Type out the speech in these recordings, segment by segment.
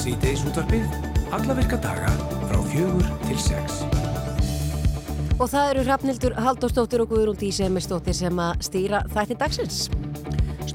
Síðdeis útvarpið, alla virka daga frá fjögur til sex. Og það eru Hrafnildur Haldóstóttir og Guðrún Dísemistóttir sem að stýra þætti dagsins.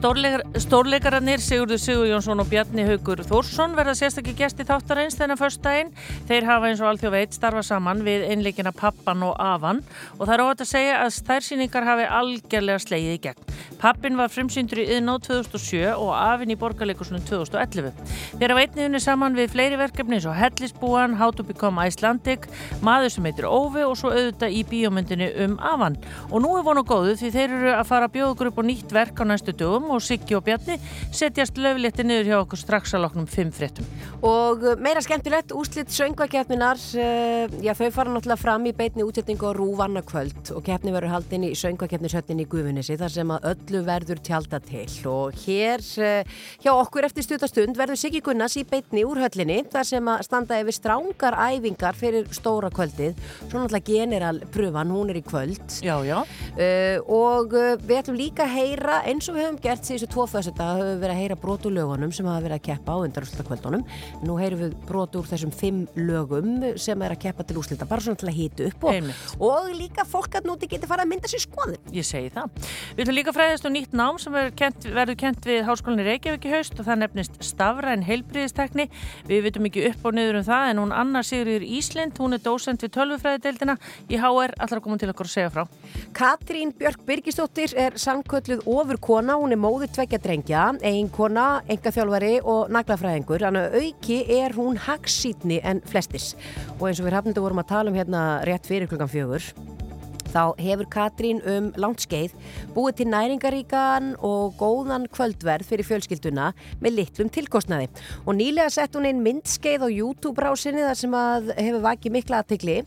Stórleikar, stórleikararnir Sigurður Sigur Jónsson og Bjarni Haugur Þórsson verða sérstaklega gæsti þáttarins þennan förstægin. Þeir hafa eins og allþjóð veit starfa saman við einleikina Pappan og Avan og það er óvægt að segja að stærsýningar hafi algjörlega slegið í gegn. Pappin var frumsýndur í yðná 2007 og Afin í borgarleikusunum 2011. Þeir hafa einniðunni saman við fleiri verkefni eins og Hellisbúan, How to Become Icelandic, Maður sem heitir Óvi og svo auðvitað í bíómyndinu um Avan. Og nú er vonu góðu því þeir eru að fara okkur upp á nýtt verk á næstu dögum og Siggi og Bjarni setjast löflétti niður hjá okkur strax að loknum fimm fréttum. Og meira skemmtilegt, úslitt söngvakeppninar, uh, já þau fara náttúrulega fram í beitni útsetningu og rúvanna kvöld og keppni verður haldin í söngvakeppnishöttin í Guðunissi þar sem að öllu verður tjálta til. Og hér uh, hjá okkur eftir stutastund verður Siggi Gunnars í beitni úr höllinni þar sem að standa yfir strángar æfingar fyrir stóra kvöldið, svo náttúrulega generalpröfan, hún er í kvöld. Já, já. Uh, og við ætlum líka að heyra eins og við höfum gert síðustu tvo fjösseta höfum við verið að heyra brot úr lögunum sem hafa verið að keppa á undarúslutakvöldunum nú heyrum við brot úr þessum fimm lögum sem er að keppa til úslita bara svona til að hýtu upp og, og líka fólk að núti getur fara að mynda sér skoðin Ég segi það. Við ætlum líka fræðist um nýtt nám sem kent, verður kent við Háskólinni Reykjavík í haust og það nefnist Stafræn heilbriðistekni. Við vitum ekki upp og niður um það en hún Anna Sigriður Íslind, hún er dósent við tölvufræðideildina í HR, allar koma til okkur að segja frá. Katrín Björk Birgisdóttir er samkölluð ofur kona, hún er móður tveggja drengja, ein kona, enga þjálfari og naglafræðingur, þannig að auki er hún hagsýtni en flestis og eins og við hafnum þetta vorum að tala um hérna rétt fyrir klukkan fjögur þá hefur Katrín um langt skeið búið til næringaríkan og góðan kvöldverð fyrir fjölskylduna með litlum tilkostnaði. Og nýlega sett hún inn myndskeið á YouTube-brásinni þar sem hefur vakið mikla aðtegli.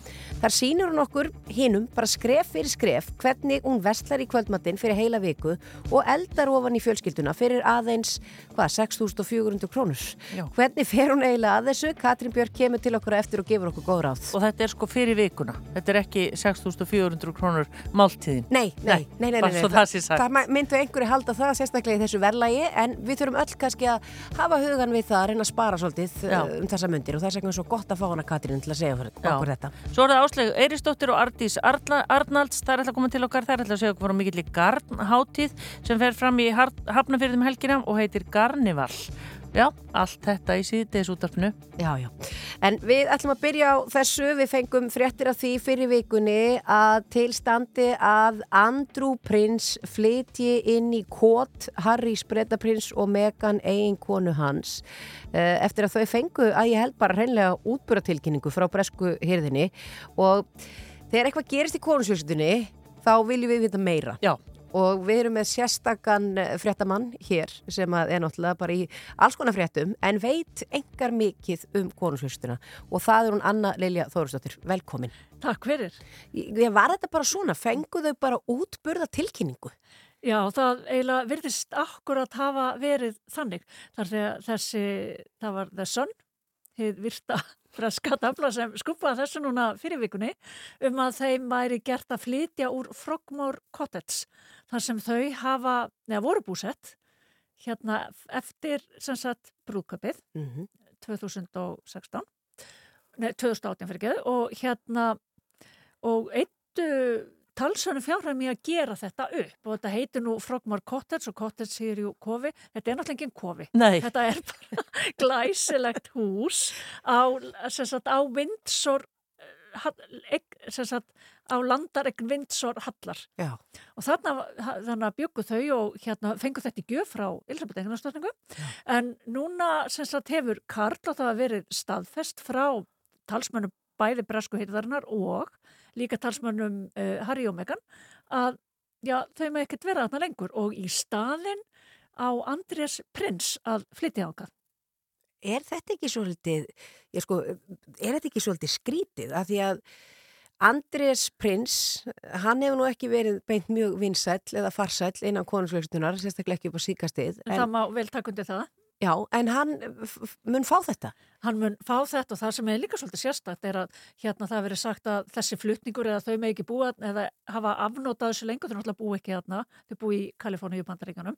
Þar sínur hún okkur hinnum bara skref fyrir skref hvernig hún vestlar í kvöldmattin fyrir heila viku og eldar ofan í fjölskylduna fyrir aðeins, hvað, 6.400 krónur. Já. Hvernig fer hún eiginlega að þessu? Katrín Björk kemur til okkur eftir og gefur okkur góð ráð. Og þetta er sko fyrir vikuna. Þetta er ekki 6.400 krónur máltíðin. Nei, nei, nei, nei, nei, nei. það myndu einhverju halda það sérstaklega í þessu verðlægi en við þurfum öll kannski að hafa hugan við það að reyna að spara svolítið Já. uh, um þessa myndir og það er segna svo gott að fá hana Katrín til að segja okkur þetta. Svo er það Áslegu Eiristóttir og Ardís Arla, Arnalds, það er alltaf að koma til okkar, það er alltaf að segja okkur frá mikill í Garnhátíð sem fer fram í Hafnafyrðum helgina og heitir Garnival. Já, allt þetta í síðdeis útarpinu. Já, já. En við ætlum að byrja á þessu, við fengum fréttir af því fyrir vikunni að tilstandi að Andrew Prince flytji inn í kót Harry Spretaprins og Meghan eiginkonu hans eh, eftir að þau fengu að ég held bara hreinlega útbúratilkynningu frá bresku hyrðinni og þegar eitthvað gerist í konusfjölskyldunni þá viljum við vita meira. Já. Og við erum með sérstakann fréttamann hér sem er náttúrulega bara í alls konar fréttum en veit engar mikið um konusfjölstuna og það er hún Anna Lilja Þórusdóttir. Velkomin. Takk fyrir. Ég, var þetta bara svona, fengu þau bara útburða tilkynningu? Já, það eiginlega virðist akkurat hafa verið þannig. Þar þegar þessi, það var The Sun, hefð virta freska tabla sem skupaði þessu núna fyrir vikunni um að þeim væri gert að flytja úr Frogmore Cottage þar sem þau hafa, neða voru búsett hérna eftir sem sagt brúðköpið Mm -hmm. 2016 nei, 2018 fyrir ekki og hérna og eittu talsvönu fjárhæmi að gera þetta upp og þetta heitir nú Frogmore Cottage og Cottage sér jú kofi, þetta er náttúrulega engin kofi. Nei. þetta er bara glæsilegt hús á, sagt, á Windsor eh, sagt, á landaregn Windsor Hallar. Já. og þarna, þarna byggu þau og hérna fengu þetta í gjöf frá Elisabeth Englunarstofningu en núna sagt hefur Karl og það hafa verið staðfest frá talsmönnum bæði bresku heyrðarinnar og líka talsmönnum uh, Harry og Meghan að já, þau með ekkert vera þarna lengur og í staðin á Andrés Prins að flytja ákað. Er þetta ekki svolítið, ég sko, er þetta ekki svolítið skrítið? Af því að Andrés Prins, hann hefur nú ekki verið beint mjög vinsæll eða farsæll innan konungsflöxtunar, sérstaklega ekki upp á síkastið. En, það má vel taka undir það. Já, en hann f- mun fá þetta. hann mun fá þetta og það sem er líka svolítið sérstakt er að hérna það verið sagt að þessi flutningur eða þau með ekki búa eða hafa afnótað þessu lengur, þau náttúrulega búi ekki þarna, þau búi í Kaliforníu bandaríkanum,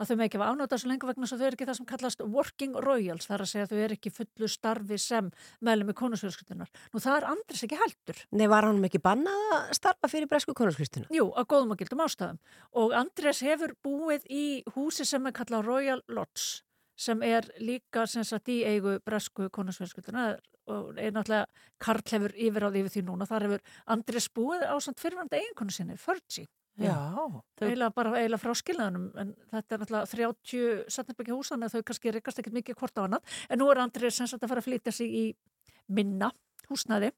að þau með ekki hafa afnótað þessu lengur vegna þess að þau eru ekki það sem kallast working royals, það er að segja að þau eru ekki fullu starfi sem meðlum í konusfjölskyldunar. Nú það er Andris ekki heldur. Nei, var hann ekki bannað að starfa fyrir bresku konarskristina? Jú, að góðum og gildum ástæðum. Og Andrés hefur búið í húsi sem er kallað Royal Lodge sem er líka sem sagt í eigu bresku konusfjölskylduna og er náttúrulega Karl hefur yfir á því við því núna. Þar hefur Andrés búið á samt fyrirvæmda eiginkonu sinni, Fergie. Já, Eiginlega bara eiginlega frá skilnaðunum en þetta er náttúrulega 30 setnabækja hús þannig að þau kannski rekast ekkert mikið hvort á annað. En nú er Andrés sem sagt að fara að flytja sig í minna húsnaði.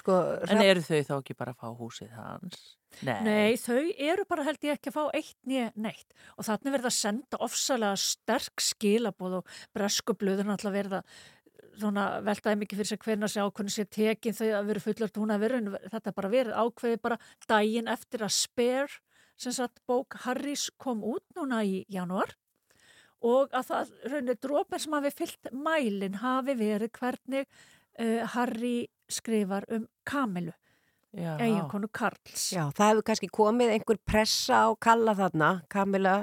Sko, en eru þau þá ekki bara að fá húsið hans? Nei. Nei, þau eru bara held ég ekki að fá eitt nýja neitt og þannig verða að senda ofsalega sterk skilabóð og bresku blöður náttúrulega verða svona veltaði mikið fyrir sig hvernig sé ákveðin sé tekin þau að vera fullert hún að vera en þetta bara verið ákveði bara daginn eftir að Spare sem sagt bók Harrys kom út núna í janúar og að það raunir drópin sem hafi fyllt mælin hafi verið hvernig uh, Harry skrifar um Kamilu eiginkonu Karls Já, það hefur kannski komið einhver pressa á kalla þarna, Kamila,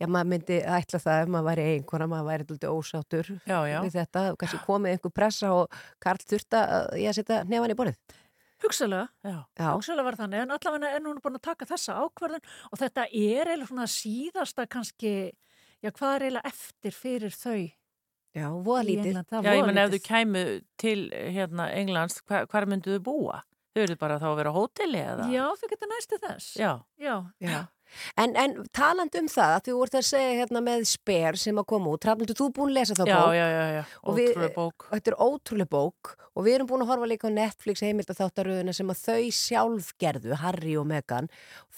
já maður myndi ætla það ef maður væri einhverja, maður væri alltaf ósáttur Já, já. við þetta, kannski komið einhver pressa og Karl þurfti að ég að setja nefan í borðið. Hugsalega, Já. Já, hugsalega var þannig, en allavega er núna búin að taka þessa ákvarðun og þetta er eiginlega svona síðasta kannski, já hvað er eiginlega eftir fyrir þau já, voða lítið. Það Já, ég menn ef lítið. kæmu til hérna Englands, hva, hvar myndu þau búa? Þau eru bara þá að vera á hóteli eða? Já, þau geta næstu þess. Já. Já, Já. En, en taland um það, að þú vart að segja hérna með Sper sem að koma út, Hrafnildur, þú er búin að lesa þá Já, bók já, já, já. Ótrúlega bók. þetta er ótrúlega bók og við erum búin að horfa líka á Netflix heimild að þáttaröðuna sem að þau sjálf gerðu, Harry og Meghan.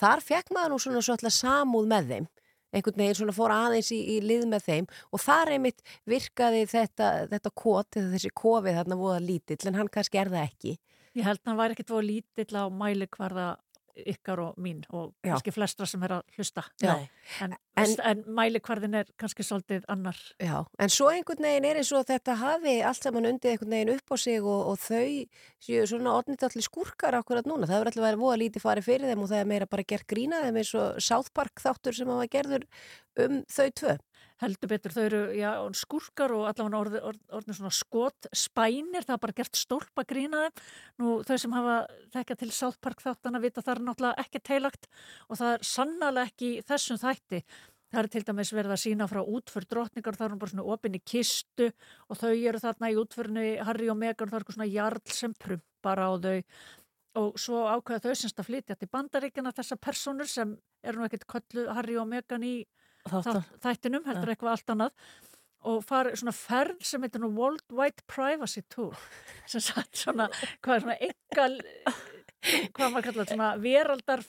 Þar fekk maður nú svona svolítið samúð með þeim, einhvern veginn svona fór aðeins í, í lið með þeim og þar einmitt virkaði þetta, þetta kot, þessi kofið þarna voða lítill en hann kannski er það ekki. ég held að hann væri ekkit voru lítill á mæli hvarða ykkar og mín og Já. kannski flestra sem er að hlusta. En, En- en, en mæli hvarðin er kannski svolítið annar. Já, en svo einhvern veginn er eins og þetta hafi allt saman undið einhvern veginn upp á sig og, og þau séu svona orðnit allir skúrkar akkurat núna. Það hefur allir verið voða lítið farið fyrir þeim og það er meira bara gert grína þeim eins og South Park þáttur sem hafa gerður um þau tvö. Heldur betur, þau eru já, skúrkar og allavega orð, orð, svona skot spænir, það er bara gert stólpa grína þeim. Nú þau sem hafa þekka til South Park þáttana vita það er náttúrulega ekki teilagt og það er sannlega ekki þessum þætti. Það er til dæmis verið að sína frá útför drotningar, það er bara svona opinn í kistu og þau eru þarna í útförinu Harry og Meghan, það er svona jarl sem prumpar á þau og svo ákveða þau semst að flytja til bandaríkjana þessar personur sem eru nú ekkert kölluð Harry og Meghan í Þáttan. þátt- þættinum, heldur eitthvað allt annað og fara svona ferð sem heitir nú Worldwide Privacy Tour sem sagt svona, hvað er svona engal hvað maður kallar svona veraldar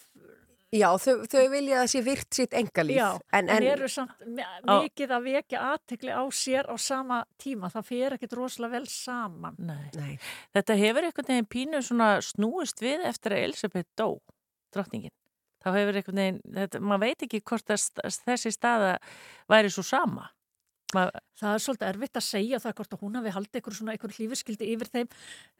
Já, þau, þau vilja að sé virt sitt engalíf. já, en, en, en, eru samt mi- mikið að vekja aðtekli á sér á sama tíma, það fer ekkit rosalega vel saman Nei. Nei, Þetta hefur einhvern veginn pínu svona snúist við eftir að Elisabeth dó, drottningin. Þá hefur einhvern veginn, þetta, maður veit ekki hvort þessi staða væri svo sama. Ma, Það er svolítið erfitt að segja það hvort að hún hafi haldið eitthvað svona eitthvað hlífiskildi yfir þeim.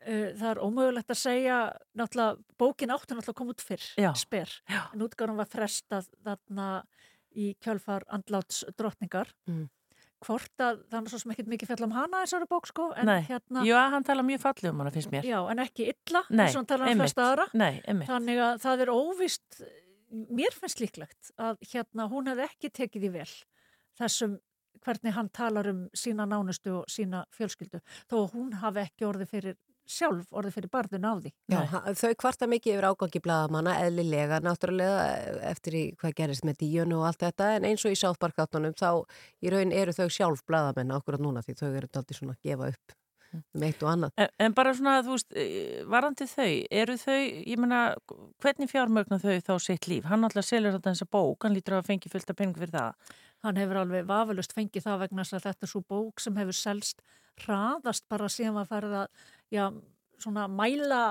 Uh, Það er ómögulegt að segja, náttúrulega, bókin áttu náttúrulega að koma út fyrr, Já. sper. já, En útgáðum var frestað þarna í kjölfar andláts drottningar. Mm. Hvort að, það er svo sem ekkert mikið fjall um hana þessari bók sko, en Nei. hérna, já, hann tala mjög fallið um hana, finnst mér. já, en ekki illa, eins og hann talar um einmitt. flesta aðra. Nei, emmi. Þannig að það er óvist, mér finnst líklegt að hérna hún hefði ekki tekið í vel þessum hvernig hann talar um sína nánustu og sína fjölskyldu þó hún hafi ekki orðið fyrir sjálf orðið fyrir barðun á því. já, þau kvarta mikið yfir ágangi bladamanna, eðlilega, náttúrulega eftir í hvað gerist með díunu og allt þetta, en eins og í þáttunum, þá í raun eru þau sjálf bladamenn akkurat núna því þau eru aldrei svona að gefa upp um eitt og annað. En, en bara svona, þú veist, eh, varandi þau, eru þau, ég meina, hvernig fjármögnu þau þá sitt líf? Hann alltaf selur þetta þessa bók, hann lítur að fengi fullt af pening fyrir það. Hann hefur alveg vafalust fengið það vegna þess að þetta er svo bók sem hefur selst hraðast bara síðan var farið að já, svona mæla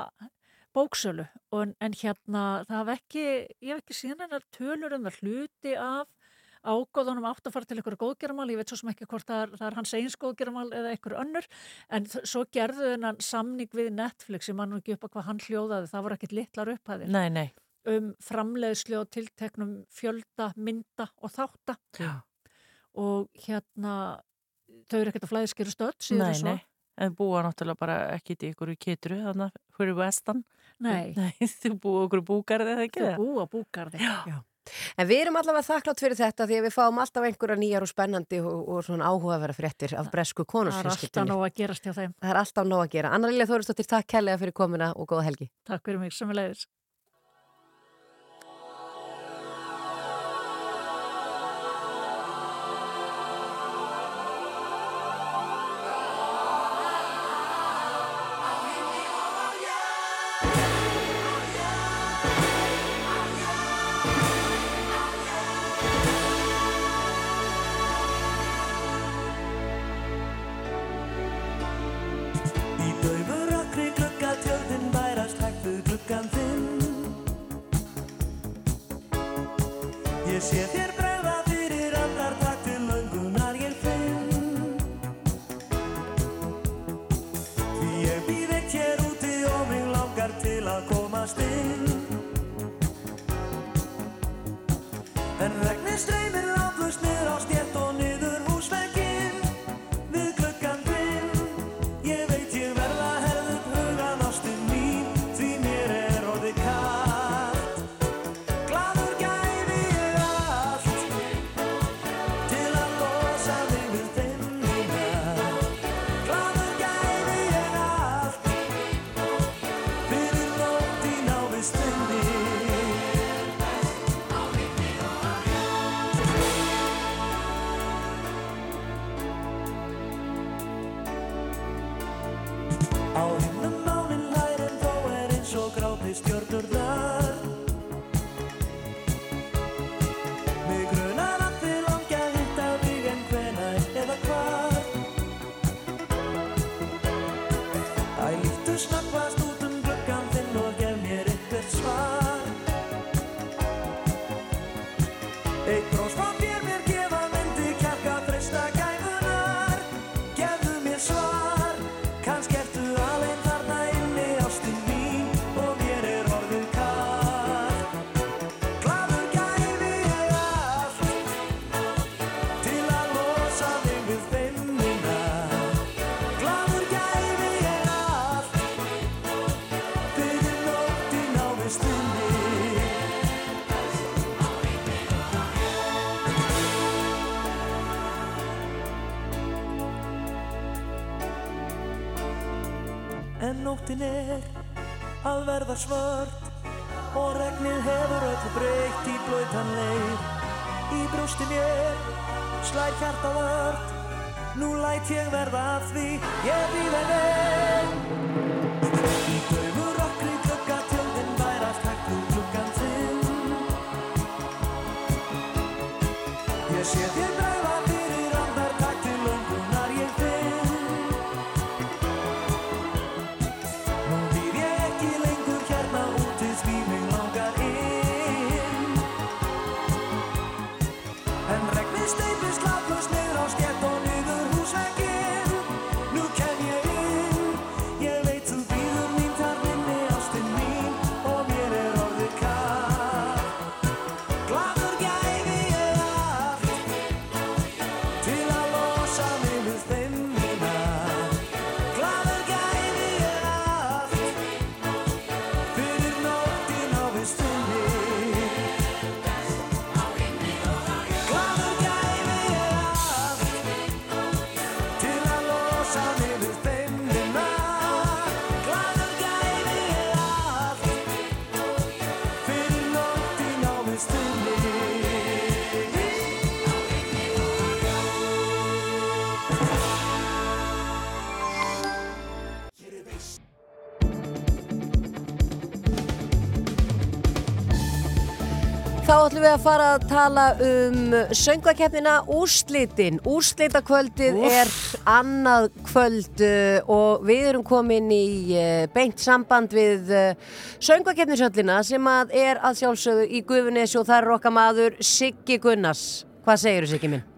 bóksölu og, en, en hérna það hef ekki, ég hef ekki síðan hennar tölur um það hluti af ágóðunum átt að fara til einhverju góðgerðamál, ég veit svo sem ekki hvort það er, það er hans eins góðgerðamál eða einhverju önnur, en svo gerðu þennan samning við Netflix, ég mann ekki upp að hvað hann hljóðaði, það voru ekkit litlar upphæðir. Nei, nei. Um framleiðslu og tilteknum fjölda, mynda og þátta. Já. Og hérna, þau eru ekkert að flæðiskeru stöld, en svo. nei. En búa náttúrulega bara ekki í ykkur kitru, þannig að fyrir vestan. Nei, Nei, þú búa okkur búgarði eða ekki það? búa búgarði. Já. En við erum allavega þakklátt fyrir þetta því að við fáum alltaf einhverja nýjar og spennandi og, og svona áhugavera fréttir af bresku Það er alltaf nóg að gerast hjá þeim. Það er alltaf nóg að gera. Anna Lilja Þóristóttir, takk kærlega fyrir komuna og góða helgi. Takk fyrir mig, sem er leiðis. Gluggan þinn Ég sé þér bregða fyrir andar takk til löngunar ég finn. Því ég býð eitt hér úti og mig langar til að komast inn. En regnir streymir látlust að verða svört Og regnið hefur öllu breytt í blöytan leir. Í brústi mér slær hjarta vört Nú læt ég verða að því. Ég býð en vel ætlum við að fara að tala um söngvakeppnina Úrslitin. Úrslitakvöldið er annað kvöld uh, og við erum komin í uh, beint samband við uh, söngvakeppnisöllina sem að er að sjálfsögðu í Gufunesi og það er okkar maður Siggi Gunnars. Hvað segir þú, Siggi minn?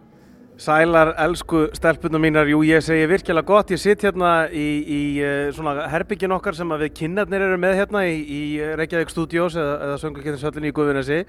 Sælar, elsku stelpunum mínar, jú ég segi virkilega gott, ég sitt hérna í, í eh, svona herbyggin okkar sem við kinnarnir eru með hérna í, í Reykjavík Studios eða, eða Söngurkettinsöllinni í Guðvinnesi.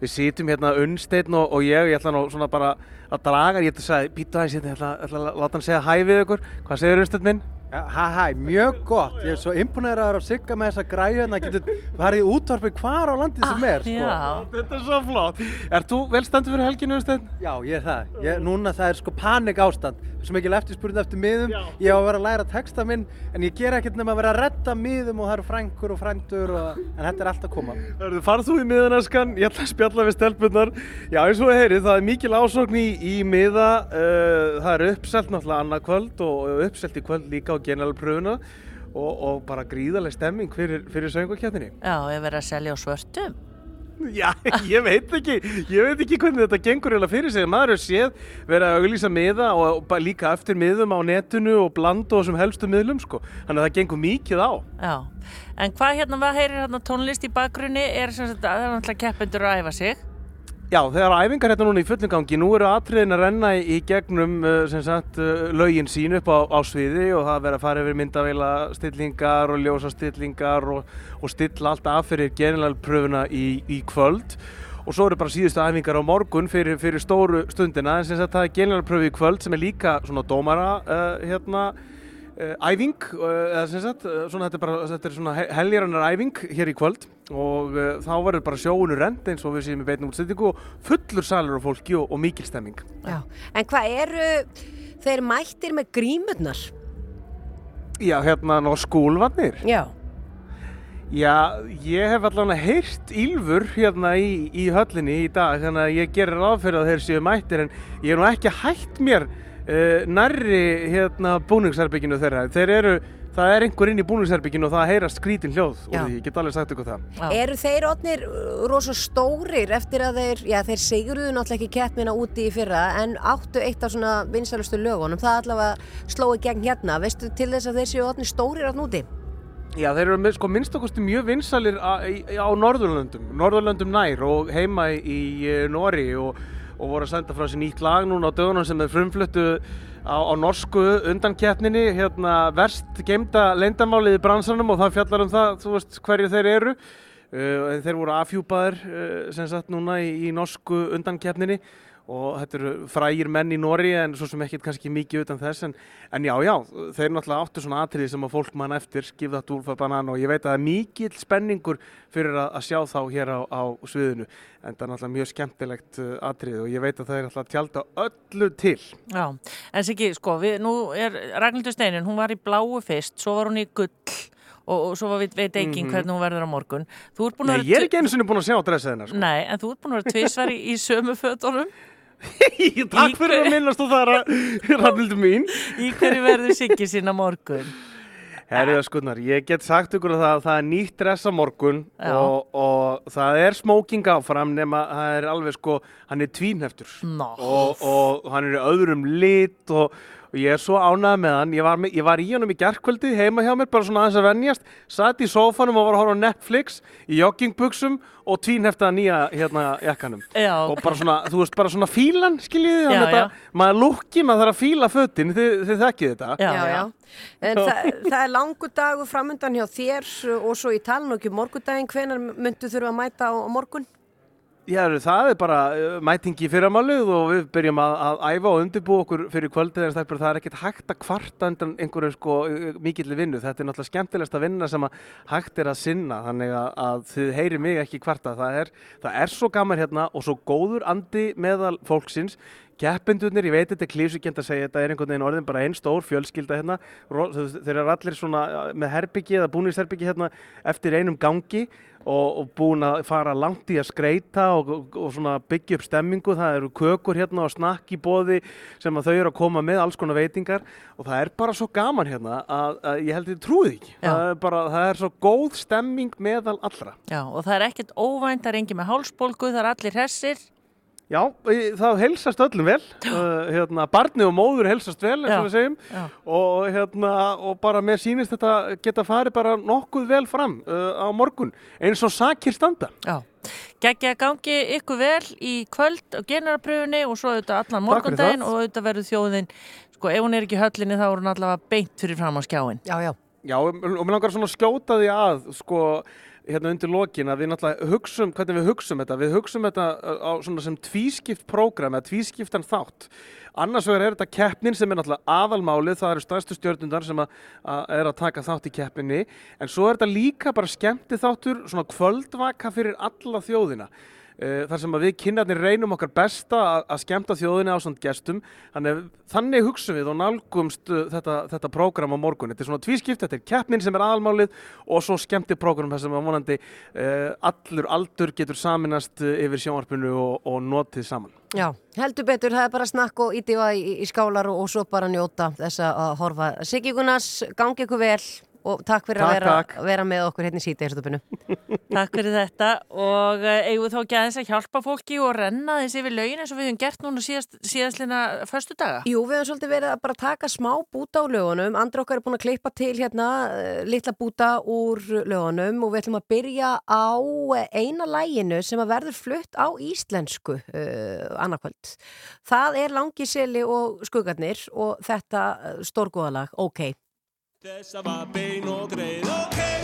Við sittum hérna Unnsteinn og, og ég, ég ætla nú svona bara að draga, ég ætla að býta aðeins hérna, ég ætla að láta hann segja hæ við ykkur. Hvað segir Unnsteinn minn? Ja, hæ, hæ, mjög gott. Ég er svo imponeraður af Sigga með þessa græðu en það getur farið í útvarpi hvar á landið sem er, sko. Já, Þetta er svo flott. Er þú vel standur fyrir helginu Unnsteinn? Já, ég er það. Ég, núna það er sko panik ástand. Svo mikil eftirspurning eftir miðum. Ég á að vera að læra texta minn en ég ger ekkert nema að vera að redda miðum og það eru frængur og frændur og... en þetta er allt að koma. Hörðu, farð þú í miðanaskan, ég ætla að spjalla við stelpunnar. Já, eins og þið heyrið, það er mikil ásókn í, í miða, uh, það er uppselt náttúrulega annað kvöld og uppselt í kvöld líka generalpröfuna og, og bara gríðarleg stemming fyrir, fyrir söngvakjarninni. já, ég verið að selja á svörtum. Já, ég veit ekki, ég veit ekki hvernig þetta gengur eiginlega fyrir sig. Maður hefur séð verið að auglýsa miða og og líka eftir miðum á netinu og blanda og þessum helstu miðlum, sko. Þannig að það gengur mikið á. Já, en hvað hérna, hvað heyrir hérna tónlist í bakgrunni er sem sagt, það er náttúrulega keppendur að æfa sig. Já, þegar æfingar hérna núna í fullum gangi, nú eru atriðin að renna í, gegnum sem sagt, uh, lögin sín upp á, á sviði og það verður að fara yfir myndavila stillingar og ljósa stillingar og, og stilla allt af fyrir generalpröfuna í, í kvöld. Og svo eru bara síðustu æfingar á morgun fyrir, fyrir stóru stundina en sagt það er generalpröfu í kvöld sem er líka svona dómara uh, hérna æfing uh, eða sem sagt, uh, svona, þetta er bara þetta er svona helgjarannar æfing hér í kvöld og uh, þá verður bara sjóunu rend eins og við séum í beinum útsettingu og fullur salur af fólki og, og mikil stemming Já. En hvað eru þeir mættir með grímurnar? Já, hérna ná skúlvarnir Já. Já, ég hef allavega heyrt Ylfur hérna í, í höllinni í dag þannig að ég gerir fyrir að þeir séu mættir en ég er nú ekki hægt mér uh, nærri hérna búningsherbygginu þeirra þeir eru, það er einhver inn í búningsherbygginu og það heyrast skrítin hljóð Já. og ég get alveg sagt ykkur það Já. Eru þeir odnir rosa stórir eftir að þeir, já þeir sigruðu náttúrulega ekki keppnina úti í fyrra en áttu eitt af svona vinsalustu lögunum, það allavega slói gegn hérna, veistu til þess að þeir séu odnir stórir átt núti? Já, þeir eru með, sko minnstakosti mjög vinsalir á, á Norðurlöndum, Norðurlöndum nær og heima í, í eh, Nóri og, og voru að senda frá sér nýtt lag núna á dögunum sem þeir frumfluttu á, á norsku undankeppninni, hérna verst geimda leyndamálið í bransanum og það fjallar um það, þú veist, hverju þeir eru. Uh, þeir voru afhjúpaðir uh, sem sagt núna í, í norsku undankeppninni og þetta eru frægir menn í Nóri en svo sem ekkert kannski mikið utan þess en, en já, já, þeir náttúrulega áttu svona atriði sem að fólk mann eftir, skif það dúlfa banan og ég veit að það er mikill spenningur fyrir að, að sjá þá hér á, á sviðinu en það er náttúrulega mjög skemmtilegt uh, atriði og ég veit að það er náttúrulega tjálta öllu til. Já, en Siggi, sko, við, nú er Ragnhildur Steinin, hún var í bláu fyrst, svo var hún í gull og, og svo veit ekki hvernig hún verður á morgun. Nei, ég er ekki einu sinni búin að sjá dressið hennar sko. Nei, en þú ert búin að vera tvisvar í, í sömu fötunum. Takk fyrir að minnast þú það Rannildur mín. Í hverju verður Siggi sína morgun? Herriða skunnar, ég get sagt ykkur að það, það er nýtt dress á morgun og, og það er smoking áfram nema það er alveg sko, hann er tvínheftur og, og hann er í öðrum lit og, og ég er svo ánægð með hann, ég var, með, ég var í honum í gerkvöldi heima hjá mér, bara svona aðeins að venjast, satt í sófanum og var að horfa á Netflix í joggingbuxum og tvínheftaða nýja hérna jakkanum. Já, og bara svona, þú veist, bara svona fílan skiljiði, Já, þetta, já. maður lukki, maður þarf að fíla fötin, þið, þið þekkið þetta. Já, já. En það, það er langur dagur framundan hjá þér og svo í talin og ekki morgundaginn, hvenar myndu þurfa að mæta á, á morgun? Já, það er bara uh, mæting í fyrramálið og við byrjum að, að æfa og undirbú okkur fyrir kvöldið en það er ekkert hægt að kvarta undan einhverju sko uh, mikill vinnu. Þetta er náttúrulega skemmtilegst að vinna sem að hægt er að sinna þannig að, að þið heyri mig ekki kvarta. Það er, það er svo gaman hérna og svo góður andi meðal fólksins. Keppindunir, ég veit þetta er klífsugjönd að segja, þetta er einhvern veginn orðin bara einn stór fjölskylda hérna. Þeir eru allir svona uh, með herbyggi eða búningsherbyggi hérna eftir einum gangi og, og búin að fara langt í að skreita og, og, og byggja upp stemmingu. Það eru kökur hérna og snakk í bóði sem þau eru að koma með, alls konar veitingar og það er bara svo gaman hérna að, að ég held að þið trúið ekki. Það er, bara, það er svo góð stemming meðal allra. Já, og það er ekkert óvænt, það er engin með hálsbólgu, það er allir hressir. Já, það helsast öllum vel, uh, hérna, barni og móður helsast vel, eins og við segjum, og, hérna, og bara mér sýnist þetta geta farið bara nokkuð vel fram uh, á morgun, eins og sakir standa. Já. Gekkja gangi ykkur vel í kvöld og generapröfunni og svo auðvitað allan morgundaginn og auðvitað verður þjóðin, sko ef hún er ekki í höllinni þá er hún allavega beint fyrir fram á skjáin. Já, já. Já, og og mér langar svona að skjóta því að, sko, hérna undir lokin að við náttúrulega hugsum, hvernig við hugsum þetta, við hugsum þetta á svona sem tvískipt prógram eða tvískiptan þátt. Annars vegar er þetta keppnin sem er náttúrulega aðalmálið, það eru stærstu stjörnundar sem að, að er að taka þátt í keppninni, en svo er þetta líka bara skemmti þáttur, svona kvöldvaka fyrir alla þjóðina. Eh, þar sem við kynarnir reynum okkar besta að, að skemmta þjóðinni á svona gestum. Þannig, þannig hugsum við og nálgumst uh, þetta, þetta prógram á morgun. Þetta er svona tvískipt, þetta er keppnin sem er aðalmálið og svo skemmti prógram þar sem að vonandi uh, allur aldur getur saminast yfir sjónvarpinu og, og notið saman. Já, heldur betur, það er bara snakk og ítífa í, í skálar og, og svo bara njóta þess að horfa. Siggi Gunnars, gangi ykkur vel og takk fyrir Takk, að vera, takk. vera með okkur hérna í sítegistöpunu. Takk fyrir þetta og uh, eigum við þá ekki aðeins að hjálpa fólki og renna þessi yfir lögin eins og við höfum gert núna síðast, síðastlina föstu daga. Jú, við höfum svolítið verið að bara taka smá búta á lögunum. Andra okkar er búin að klippa til hérna eh, litla búta úr lögunum og við ætlum að byrja á eina læginu sem að verður flutt á íslensku uh, annarkvöld. Það er Langiseli og Skuggarnir og þetta stórgóðalag, ok. Þessa var bein og greið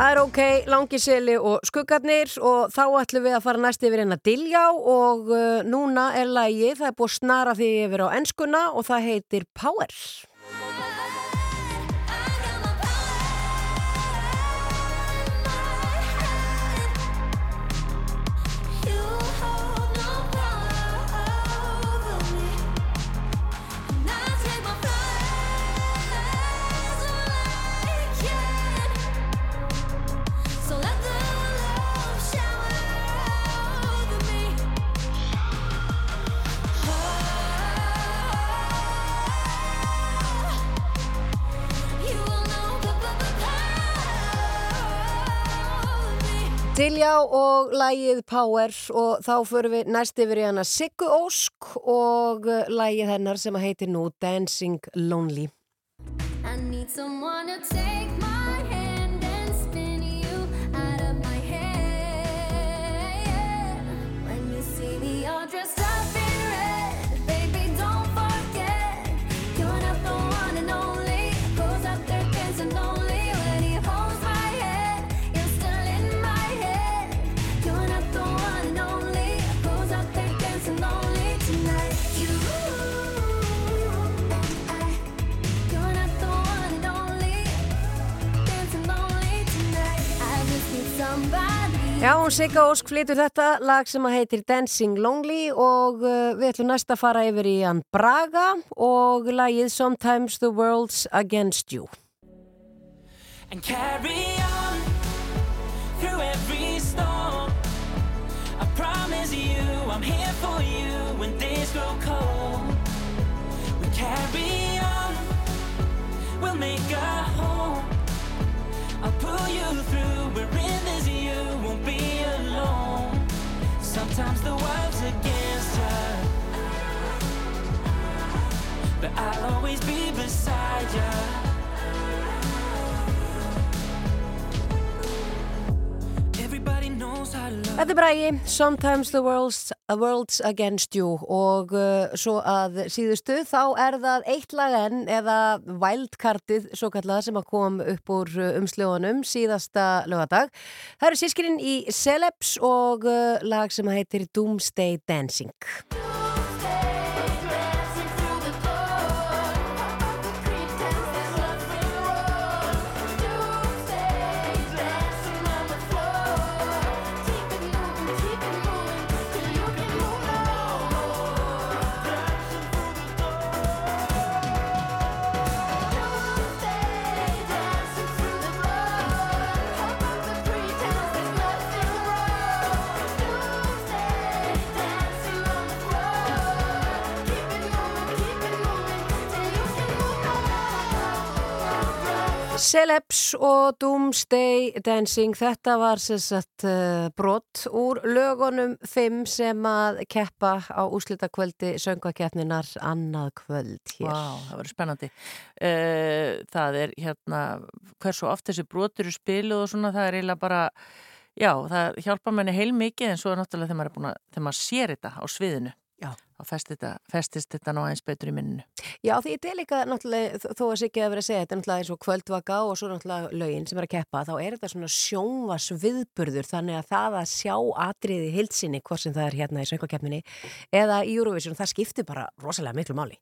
Það er ok, Langiseli og Skuggarnir og þá ætlum við að fara næst yfir hérna Diljá og uh, núna er lægi, það er búið að snara því yfir á enskuna og það heitir Power. Diljá og lægið Power og þá förum við næst yfir í hana Siggu Ósk og uh, lægið hennar sem heitir nú Dancing Lonely. I need someone to take my Já, hún Sigga Ósk flytur þetta lag sem að heitir Dancing Lonely og uh, við ætlum næst að fara yfir í hann Braga og lagið Sometimes the World's Against You. and carry on through every storm. I promise you, I'm here for you when days grow cold. We carry on, we'll make a home. I'll pull you through, Sometimes the world's against us, but I'll always be beside you. Þetta er Bragi, Sometimes the World's, a world's Against You og uh, svo að síðustu þá er það eitt lag enn eða wildcardið svo kallað sem að kom upp úr uh, umsljóðunum síðasta lögadag. Það eru sískirinn í Celebs og uh, lag sem heitir Doomsday Dancing. Celebs og Doomsday Dancing, þetta var sagt uh, brot úr lögunum 5 sem að keppa á úslitakvöldi söngakeppninar annað kvöld hér. Vá, það verður spennandi. Eh, Það er hérna, hversu oft þessi brotur eru spiluð og svona, það er eiginlega bara, já, það hjálpa manni heil mikið en svo er náttúrulega þegar maður, maður sér þetta á sviðinu. Þá festist þetta, ná eins betur í minninu. Já, því þetta er líka náttúrulega, þó- að Siggi að vera að segja, þetta er náttúrulega eins og kvöldvaka og svo náttúrulega lögin sem er að keppa, þá er þetta svona sjónvas viðburður, þannig að það að sjá atriði hilsinni, hvort sem það er hérna í söngakeppninni eða í Eurovision, það skiptir bara rosalega miklu máli.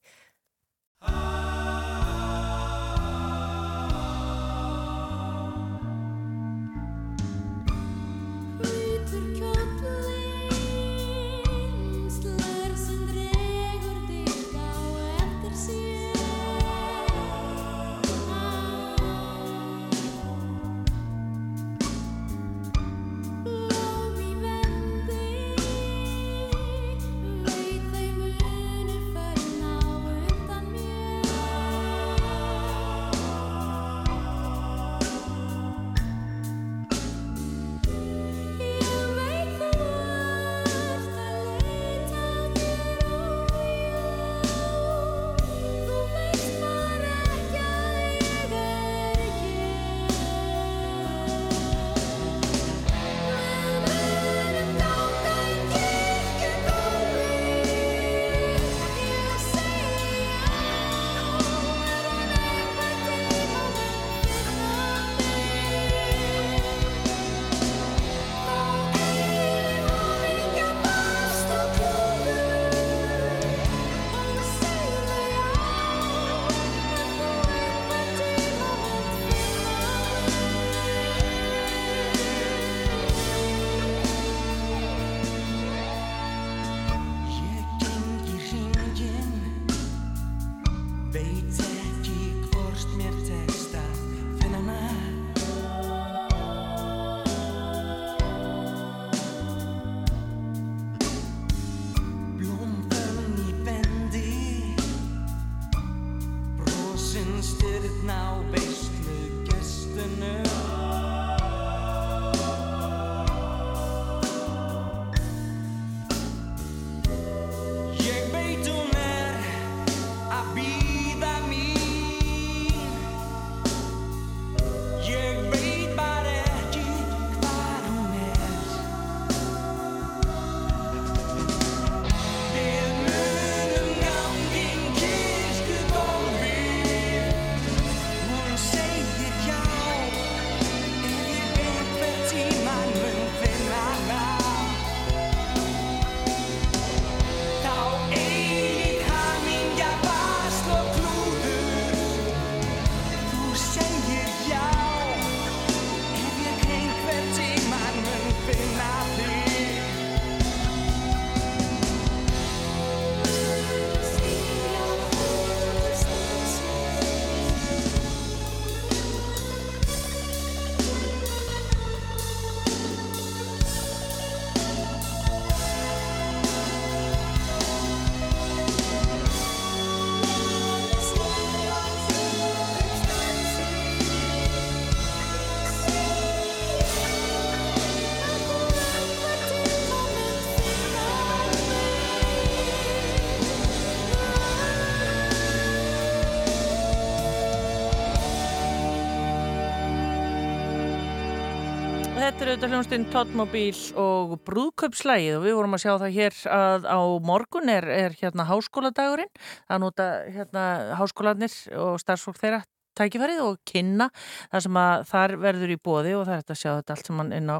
Þetta er auðvitað hljónstinn Tóttmóbíl og brúðköpslægið og við vorum að sjá það hér að á morgun er, er hérna háskóladagurinn. Að nota hérna háskólanir og starfsfólk þeirra tækifærið og kynna það sem að þar verður í bóði og það er þetta að sjá þetta allt saman inn á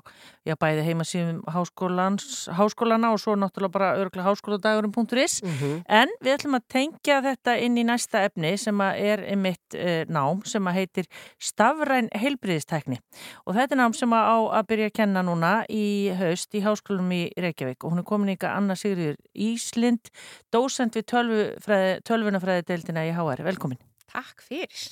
já, bæði háskólans, háskólana og svo náttúrulega bara örgulega háskóladagurinn.is en við ætlum að tengja þetta inn í næsta efni sem að er einmitt e, nám sem að heitir stafræn heilbriðistækni og þetta er nám sem að á að byrja að kenna núna í haust í háskólum í Reykjavík og hún er komin ykkar Anna Sigriður Íslind, dósent við tölvunafræði deildina í HR. Velkomin. Takk fyrir.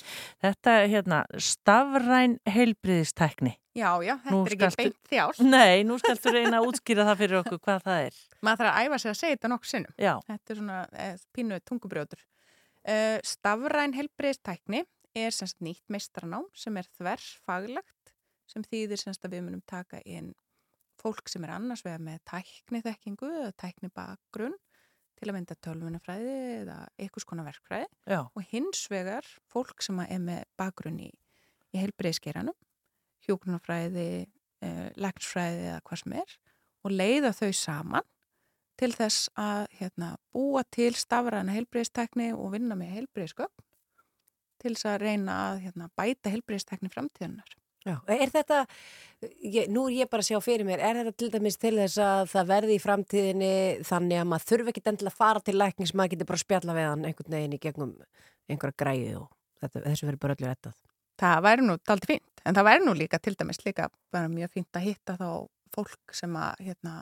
Þetta er hérna stafræn heilbriðistækni. Já, já, þetta Nú er ekki skaltu- beint þjár. Nei, nú skaltu reyna að útskýra það fyrir okkur hvað það er. Maður þarf að æfa sig að segja þetta nokkuð sinnum. Já, Þetta er svona eh, pínu tungubrjótur. Uh, stafræn helbriðistækni er semst nýtt meistaranám sem er þverfaglegt sem þýðir semst að við munum taka inn fólk sem er annars vegar með tækni þekkingu eða tækni bakgrunn til að mynda tölvunafræði eða einhvers konar verkfræði Já, og hins vegar fólk sem er með bakgrunn í, í heilbreyðskeranum, hjúgrunafræði, uh, læknsfræði eða hvað sem er og leiða þau saman til þess að hérna, búa til stafræna heilbreyðstekni og vinna með heilbreyðsköpn til þess að reyna að hérna, bæta heilbreyðstekni framtíðunar. Já. Er þetta, ég, nú er ég bara að sjá fyrir mér, er þetta til dæmis til þess að það verði í framtíðinni þannig að maður þurfi ekki endilega að fara til læknis, maður getur bara að spjalla við hann einhvern veginn í gegnum einhverja græði og þetta, þessu verður bara öllu rettað. Það væri nú daldi fínt, en það væri nú líka til dæmis líka bara mjög fínt að hitta þá fólk sem að hérna,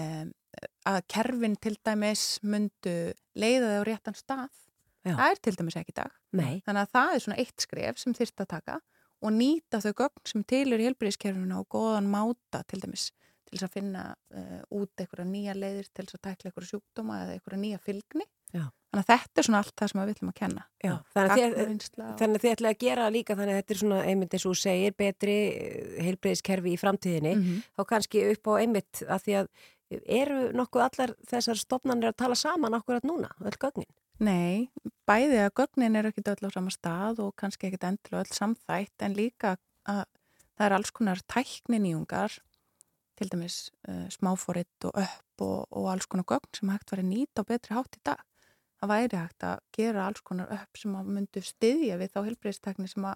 um, að kerfin til dæmis myndu leiða þau á réttan stað. Já. Það er til dæmis ekki í dag. Nei. Þannig að það er svona eitt skref sem þyrst að taka og nýta þau gögn sem til er í helbriðiskerfinu og góðan máta til dæmis til þess að finna uh, út einhverja nýja leiðir til þess að tækla einhverja sjúkdóma eða einhverja nýja fylgni. Já. Þannig að þetta er svona allt það sem við viljum að kenna. Já, þannig að þið- og- ætlaði að gera líka þannig að þetta er svona einmitt eins og segir betri heilbreyðiskerfi í framtíðinni Mhm. þá kannski upp á einmitt að því að eru nokkuð allar þessar stofnanir að tala saman akkurat núna, öll gögnin? Nei, bæði að gögnin er ekki öll á sama stað og kannski ekkit endilega öll samþætt en líka að það er alls konar tækninýjungar til dæmis uh, smáfóritt og upp og, og alls konar gögn sem hægt var að nýta á betri hátt í dag. Það væri hægt að gera alls konar upp sem að myndu styðja við þá helbreyðstekni sem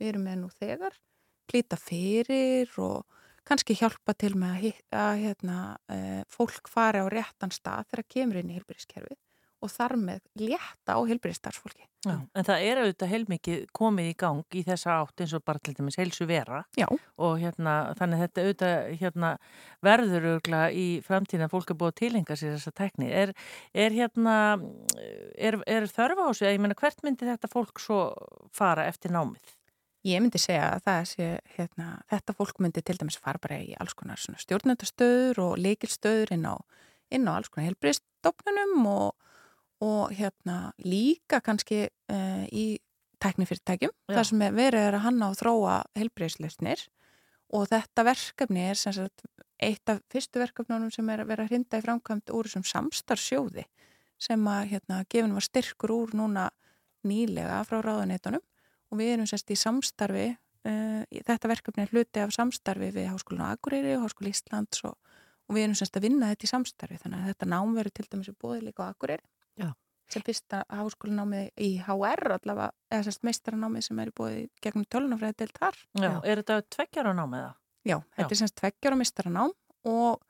við erum með nú þegar, plýta fyrir og kannski hjálpa til með að, að hérna, uh, fólk fari á réttan stað þegar kemur inn í helbreyðskerfið og þar með létta á helbriðstarfsfólki. já. En það er auðvitað heilmikið komið í gang í þessa átt eins og bara til dæmis heilsu vera Já. og hérna, þannig að þetta auðvitað hérna, verður auðvitað í framtíðin að fólk er búið að tilenga sér þessa tekni. Er, er hérna, er, er þörf á sig, ég meina hvert myndi þetta fólk svo fara eftir námið? Ég myndi segja að það sé, hérna, þetta fólk myndi til dæmis fara bara í alls konar svona stjórnendastöður og leikilstöður inn á, inn á alls konar helbriðstofnunum og, og hérna líka kannski uh, í tæknifyrirtækjum, Já. þar sem er verið er að hanna og þróa helbriðslausnir og þetta verkefni er sagt eitt af fyrstu verkefnunum sem er að vera hrinda í framkvæmt úr þessum samstarfsjóði sem að hérna gefin var styrkur úr núna nýlega frá ráðuneytunum og við erum sérst í samstarfi uh, þetta verkefni er hluti af samstarfi við Háskólan á Akureyri og Háskóla Íslands og, og við erum sérst að vinna þetta í samstarfi þannig að þetta nám verður til dæmis búið líka á Akureyri. Sem fyrsta háskólanámið í HR allavega, eða sérst meistaranámið sem er búið gegnum tölunafræði deilt þar Já, er þetta tveggjar á námið það? Já, þetta er semst tveggjar á mistaranám og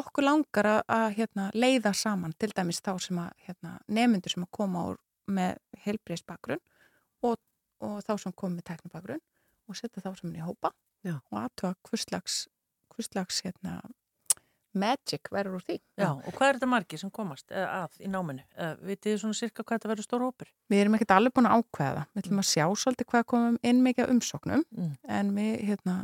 okkur langar að, að hérna, leiða saman til dæmis þá sem að hérna, nemyndur sem að koma úr með helbriðsbakgrunn og, og þá sem kom með teknibakgrunn og setja þá saman í hópa Já. og aðtöða hvurslags, hvurslags hérna, magic verður úr því. Já, og hvað er þetta margir sem komast að í náminu? Vitið þið svona sirka hvað þetta verður stór hópur? Við erum ekkert alveg búin að ákveða það. Við ætlum að sjá svolítið hvað komum inn mikið umsóknum Mm. en við, hérna,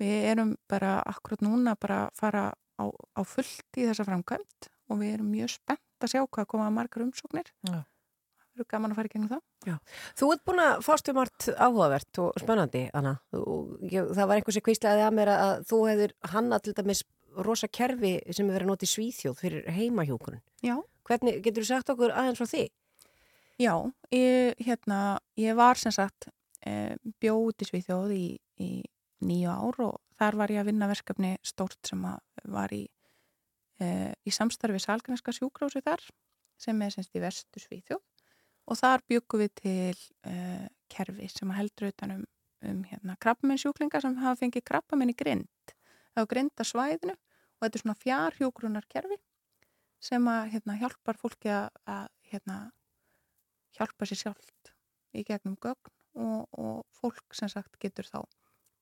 við erum bara akkurat núna bara að fara á, á fullt í þessa framkvæmt og við erum mjög spennt að sjá hvað koma margar umsóknir. Já. Það eru gaman að fara í gegnum það. Þú ert búin að fást um margt áhugavert og spennandi, Anna. Þú, ég, það var einhversi kvíslaði að mér að þú hefur hannað til dæmis rosa kerfi sem er verið að nota í Svíþjóð fyrir heimahjókunum. Já. Hvernig, getur þú sagt okkur aðeins frá því? Já, ég, hérna, ég var sem sagt e, bjóð í Svíþjóð í, í nýju ár og þar var ég að vinna verkefni stórt sem var í, e, í samstarfi Salgranska sjúkrási þar sem er semst í vestu Svíþjóð og þar byggum við til e, kerfi sem heldur utan um, um hérna, krabbamennsjúklinga sem hafa fengið krabbamenn í grind á grindasvæðinu og þetta er svona fjárhjógrunar kerfi sem að hérna, hjálpar fólki að, að hérna, hjálpa sér sjálft í gegnum gögn og, og fólk sem sagt getur þá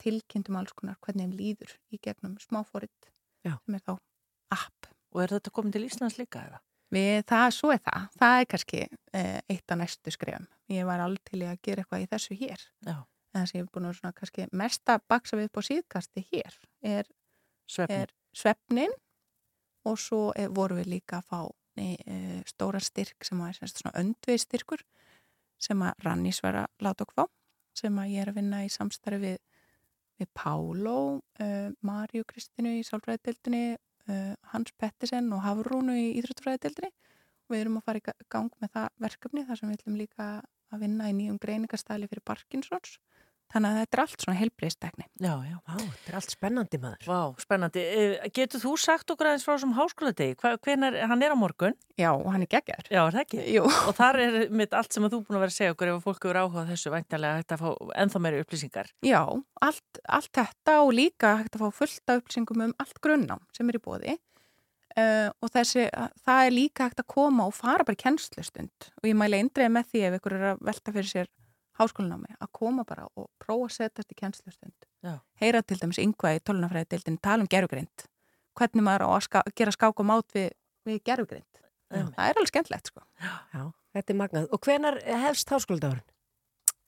tilkynntum alls konar hvernig þeim líður í gegnum smáfóritt Já. sem er þá app. Og er þetta komið til Íslands líka eða? Við, það, svo er það. Það er kannski eh, eitt af næstu skrefum. Ég var alveg til að gera eitthvað í þessu hér. Já. En það sem ég er búin að svona kannski mesta baksa við upp á síðkasti hér er, Svefni. er svefnin og svo er, voru við líka að fá e, e, stóra styrk sem var semst svona öndveið styrkur sem að Rannís var að láta okkur fá sem að ég er að vinna í samstarfi við, við Pálo, uh, Marju Kristínu í sálfræðidildinni, uh, Hans Pettisen og Hafrúnu í Íþróttfræðidildinni og við erum að fara í ga- gang með það verkefni þar sem við ætlum líka að vinna í nýjum greiningastæli fyrir Parkinsons. Þannig að þetta er allt svona heilbreyðstekni. Já, já. Vá, þetta er allt spennandi maður. Vá, spennandi. Eh, Getur þú sagt okkur aðeins frá þessum háskóladegi? Hva- Hvenær, hann er á morgun? Já, hann er geggjar. Já, er það ekki? Jú. Og þar er mitt allt sem að þú búin að vera að segja okkur ef fólk eru áhuga á þessu væntalega hægt að fá ennþá meiri upplýsingar. Já, allt, allt þetta og líka hægt að fá fullt af upplýsingum um allt grunnám sem er í bóði uh, og þessi, það er líka hægt að koma og fara bara í kennslustund og ég mæla eindreið með því ef ykkur er að velta fyrir sér háskólanámi að koma bara og prófa að setjast í kennslustund. Já. Heyra til dæmis yngvað í tölunafræðidildin tala um gerfugrind. Hvernig maður á að ska, gera skák og mát við, við gerfugrind. Það er alveg skemmtlegt sko. Já, þetta er magnað. Og hvenar hefst háskóladagurinn?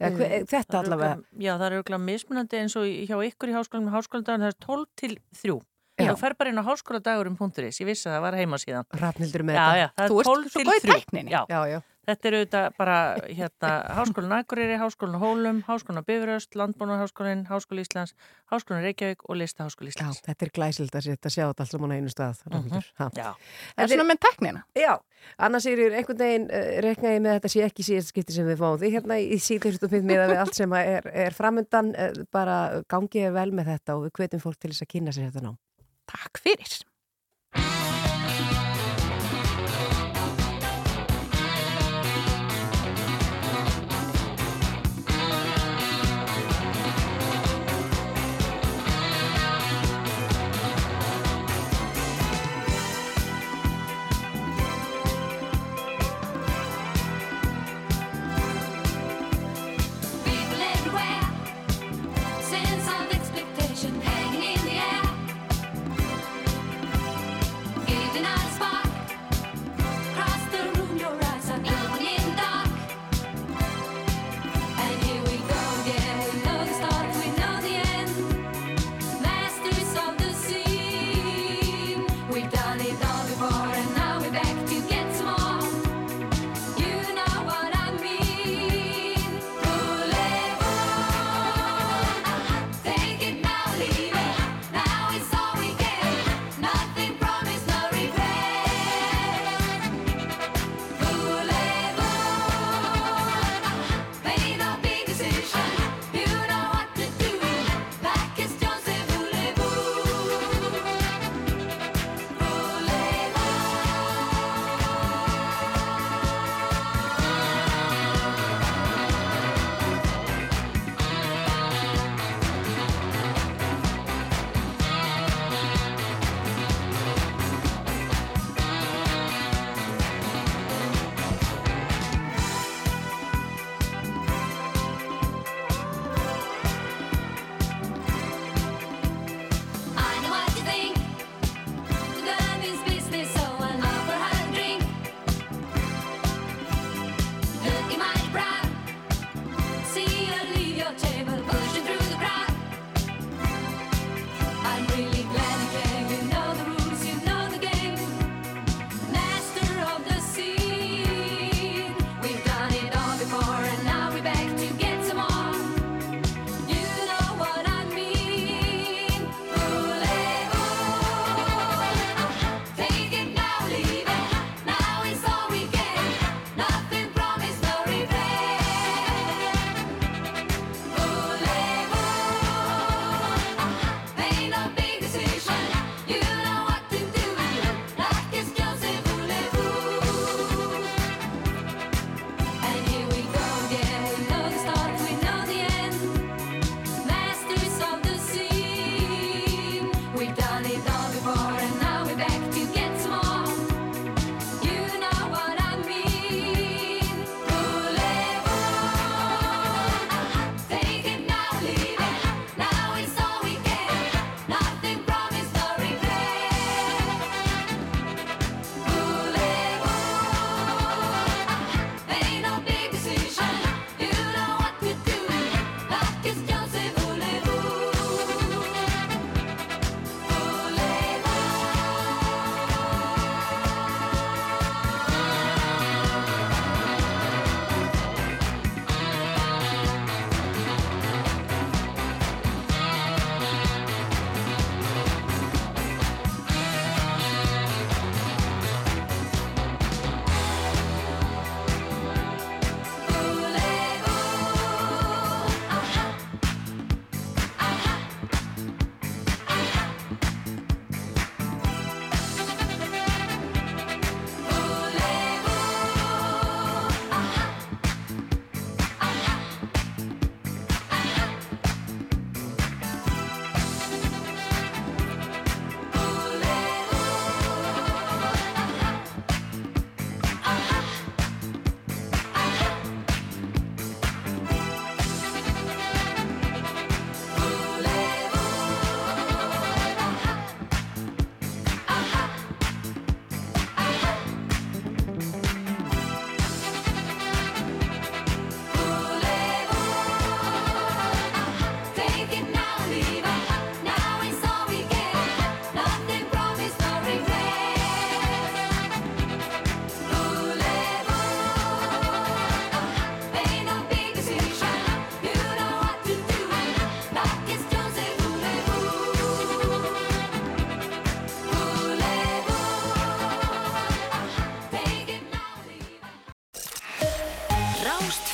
Mm, Þetta Það er allavega. örugglega- Já, það er auðvitað mismunandi eins og hjá ykkur í háskólanum með háskóladagun, það er 12 til 3. Já. Þú fer bara inn á háskóladagurum.is, ég vissi að það var heima síðan. Rafnildur með Já, þetta. já, það Þú er ert 12 svo til góð í 3. tækninni. Já, Já, já. Þetta er auðvitað bara hérna, háskólinn Akureyri, háskólinn Hólum, háskólinn Bifuröst, Landbúnaháskólinn, Háskóli Íslands, háskólinn Reykjavík og Listaháskóli Já, Íslands. þetta er glæsild að setja að sjá þetta allt saman á einu stað. Rafnhildur. Ha. Já, Það er svona með tæknina. Já, annars er ég einhvern veginn uh, rekna ég með þetta sé ekki síðast skipti sem við fáum því hérna í síðustu með við allt sem er, er framundan uh, bara gangið vel með þetta og við hvetjum fólk til þess að kynna sér þetta ná. Takk fyrir.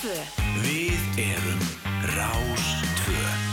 Við erum Rás 2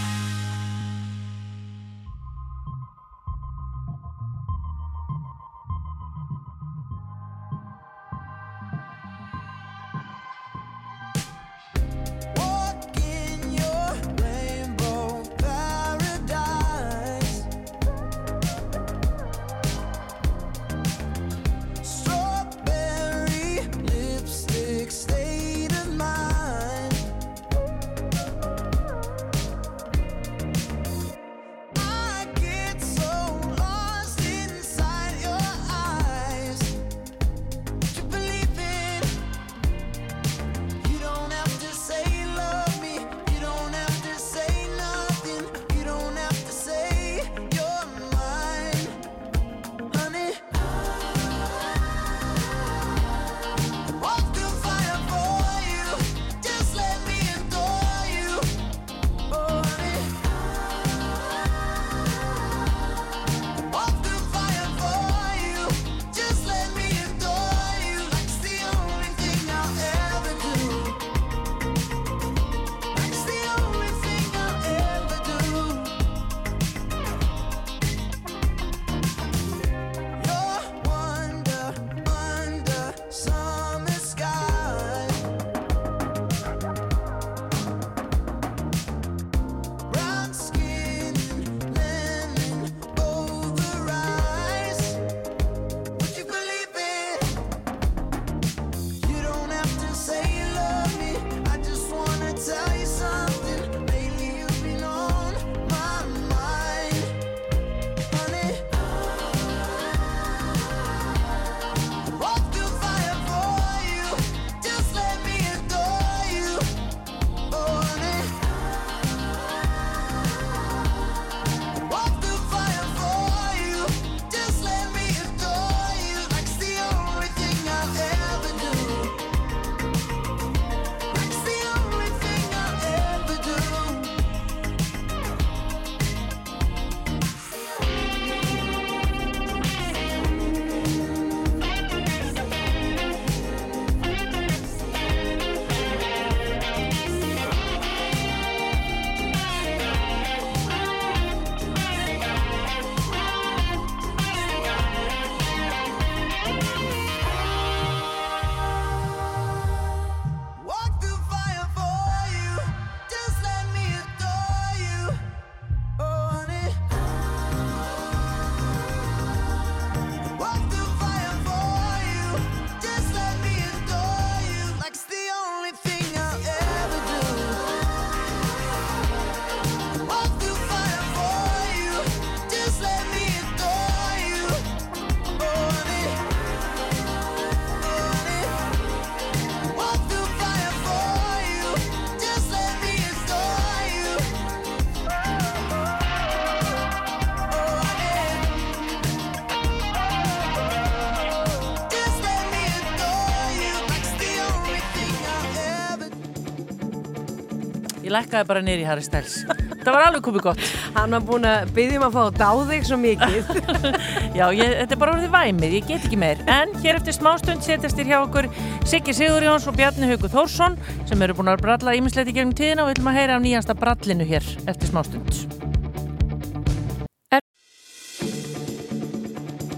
lækkaði bara niður í Harry Styles. Það var alveg komið gott. Hann var búin að byggja um að fá að dá þig svo mikið. Já, ég, þetta er bara orðið væmið, ég get ekki meir. En hér eftir smástund setjast þér hjá okkur Siggi Sigurjóns og Bjarni Haugur Þórsson sem eru búin að bralla ímislegt í gegnum tíðina og við ætlum að heyra af nýjasta brallinu hér eftir smástund.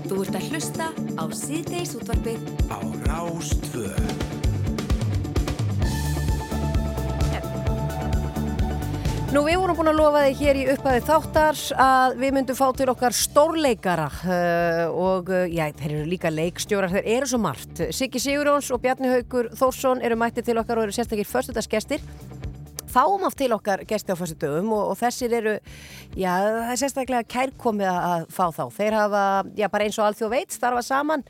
Þú ert að hlusta á síðdeis útvarpið við vorum búin að lofa þig hér í upphæði þáttar að við myndum fá til okkar stórleikara uh, og uh, já, þeir eru líka leikstjórar, þeir eru svo margt. Siggi Sigurjóns og Bjarni Haugur Þórsson eru mættið til okkar og eru sérstakir förstudagsgestir. Fáum oft til okkar gesti á föstudögum og, og þessir eru, já, það er sérstaklega kærkomið að fá þá. Þeir hafa, já, bara eins og alþjóð veit, starfa saman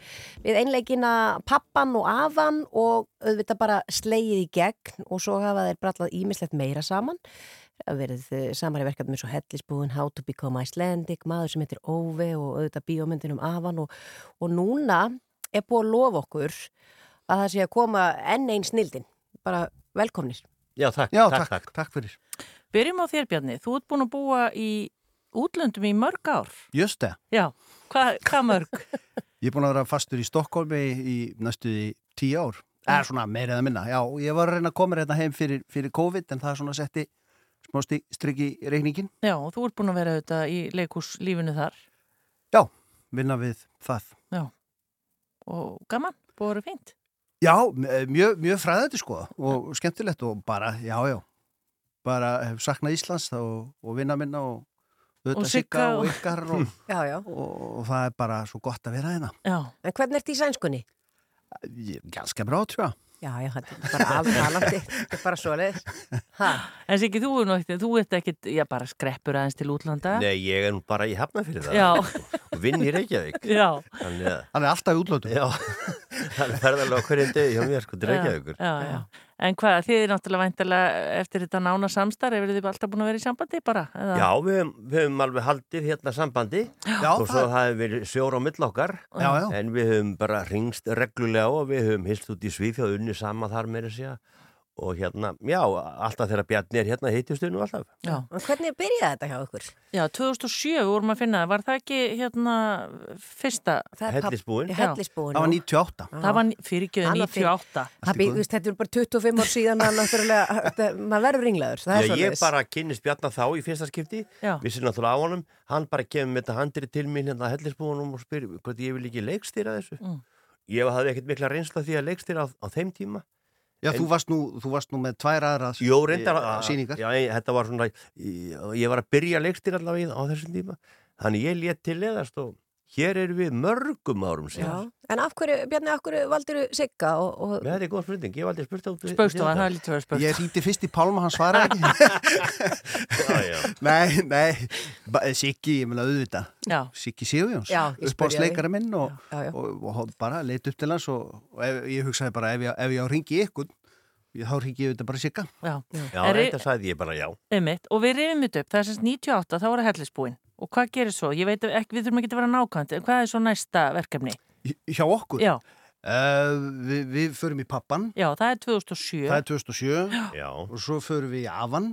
við einleikina pappan og afan og auðvitað bara slegið í gegn og svo hafa þeir brallað ímislegt meira saman verið samar í verkefnum eins og Hellisbúin, How to Become Icelandic, maður sem heitir Óve og auðvitað bíómyndin um Avan og, og núna er búið að lofa okkur að það sé að koma enn einn snildin. Bara velkomnir. Já, takk, Já, takk, takk, takk. takk fyrir. Byrjum á þér Bjarni, þú ert búin að búa í útlöndum í mörg ár. Just það. Já, hvað hva mörg? Ég er búin að vera fastur í Stokkólmi í næstu í tíu ár. Eða svona meira eða minna. Já, ég var að reyna að koma hérna heim fyrir, fyrir COVID en það er svona setti smá strikk í reikningin. Já, og þú ert búin að vera auðvitað í leikúslífinu þar. Já, vinna við það. Já, og gaman, búið að vera fínt. Já, m- mjög, mjög fræðandi sko og skemmtilegt og bara, já, já, bara hef saknað Íslands og, og vinna minna og Og auðvitað Sigga og og- ykkar og, Já, já. og, og það er bara svo gott að vera hérna. Já, En hvernig ert í sænskunni? Ég- Ganska bra, tror ég. Já, já, þetta er bara aftalandi. Þetta er bara svoleiðis. Ha, en Siggi, þú, er nú ekkert- þú ert ekkit, já, bara skreppur aðeins til útlanda. Nei, ég er nú bara í hafna fyrir það Já, og vinn í Reykjavík. já. Þannig að, Hann er alltaf í útlöndum. já, það er ferðarlega hverjum degi hjá mér, sko. Já, já. En hvað, þið er náttúrulega væntalega eftir þetta nána samstarf, hefur þið alltaf búin að vera í sambandi bara? Eða? Já, við höfum, við höfum alveg haldið hérna sambandi Já, og svo það hefur verið sjór á mill okkar Já, já. en við höfum bara ringst reglulega og við höfum hilst út í Svíþjóð unni sama þar meira segja og hérna, já, alltaf þegar Bjarni er hérna hittistu nú alltaf. Já. hvernig byrjaði þetta hjá ykkur? Já, 2007 vorum að finna það, var það ekki hérna fyrsta, Hellisbúin. Hellisbúin. Það var 98. það var fyrirgjöðu Hann var fyrir- 98. Það býð, veist, þetta er bara 25 ár síðan að náttúrulega, þetta- maður verður ringlaður, það er Já, ég bara kynnist Bjarnar þá í fyrsta skipti, Já. vissi náttúrulega á honum, hann bara kemur með þetta handri til mín hérna að hellisbúinum og spyr hvort ég vil ekki leikstýra þessu. Mm. Ég hafði ekkert mikla reynsla því að leikstýra á, á þeim tíma. Já, þú varst nú, þú varst nú með tvær aðra Jó, reyndar eh, að sýningar. Já, ég, þetta var svona, ég, ég var að byrja leikstýra allavega á þessum tíma. Þannig ég létt til leðast og hér erum við mörgum árum Já, síðan. en af hverju, Bjarni, af hverju valdur Sigga og, og Með þetta er góð spurning, ég var aldrei spurt á Spögstu það, það er lítið að vera spögstu. Ég hringdi fyrst í Pálma, hann svaraði ekki. Já, já. nei, nei, ba- Siggi, ég meina auðvitað. Já, Siggi Sigurjóns, Já, ég uppáðsleikari minn og, Já, já. og, og, og bara leit upp til hans og, og ef, ég hugsaði bara ef ég, ef ég á ringi ykkur, ég, þá ringi ég auðvitað bara Sigga. já. Já, Er- reynda sagði ég bara já. Einmitt. Og við rifum þetta upp, það er semst 98, þá var það hellisbúin. Og hvað gerir svo? Ég veit ekki, við þurfum ekki að vera nákvæmt, en hvað er svo næsta verkefni? Hjá okkur? Já, Uh, við, við förum í pappan, já, það er 2007. það er 2007 Já, og svo förum við í Avan,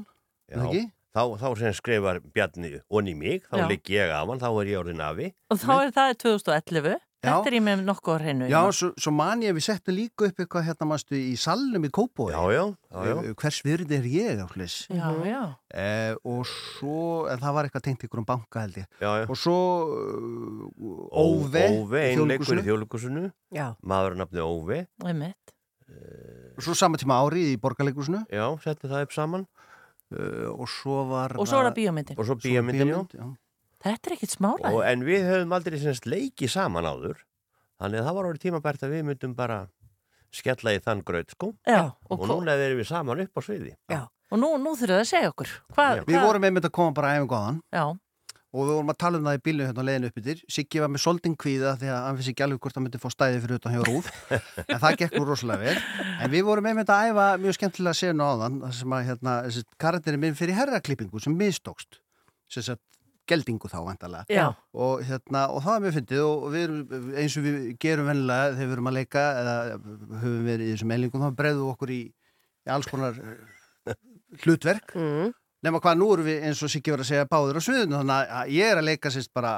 er það já. ekki? Þá, þá sem skrifar Bjarni onni mig, þá ligg ég af hann, þá er ég orðin afi. Og þá er það 2011. Þetta er ég með nokkuð á hreinu. Já, svo, svo man ég að við settum líka upp eitthvað hérna manstu í salnum í Kópói. Já, já, já, já. Hvers virði er ég, áhlis? Já, já. Eh, og svo, en það var eitthvað tengt ykkur um banka held ég. já, já. Og svo uh, Óve, Óve, einleikur í þjóðleikusinu, Já, maður nafni Óve. Einmitt. Og svo sama tíma ári í borgarleikusinu. Já, setti það upp saman. Uh, og svo var Og svo er það bíómyndin. Og svo svo Þetta er ekkit smála. Og, en við höfum aldrei semst leiki saman áður. Þannig að það var orðið tímabært að við myndum bara skella í þann graut, sko. Já, Og, og, og, núna erum við saman upp á sviði. já. og nú, nú þurfum það að segja okkur. Hvað? Við vorum einmitt að koma bara æfingu á hann Já, og við vorum að tala um það í bílnu hérna á leiðinu upp yfir. Siggi var með soldin kvíða því að hann vissi ekki alveg hvort hann myndi fá stæði fyrir utan hjá Rúf. en það gekk nú rosalega vel. En við vorum einmitt að æfa mjög skemmtilega senu á þann þar sem að hérna, þessi karakterin minn fyrir herraklippingu sem mistókst. Sem sagt, geldingu þá vantarlega. já, og, hérna, og það var mjög fyndið og við eins og við gerum vennilega þegar við erum að leika eða höfum verið í þessum meilingum þá breyðum við okkur í, í alls konar hlutverk mm. nema hvað nú erum við eins og Siggi var að segja báður á sviðinu þannig að ég er að leika sérst bara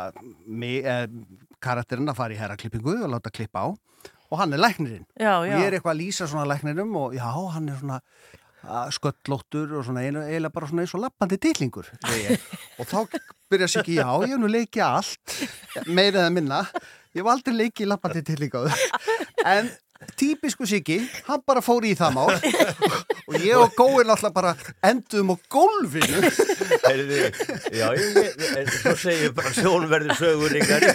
mig, eh, karakterinn að fara í herraklippingu og láta klippa á og hann er læknirinn Já, og já. ég er eitthvað að lýsa svona læknirum og já, hann er svona að sköllóttur og svona einu, eiginlega bara svona eins og lappandi ég. og þá byrja Siggi, já, ég hef nú leikið allt meira eða minna. Ég hef aldrei leikið lappandi dillingáður en típisku Siggi hann bara fór í það mál. Og ég og Góin alltaf bara endum á gólfinu. Heyrðu, já, ég, ég, en svo segir bara sjónverður sögur ykkar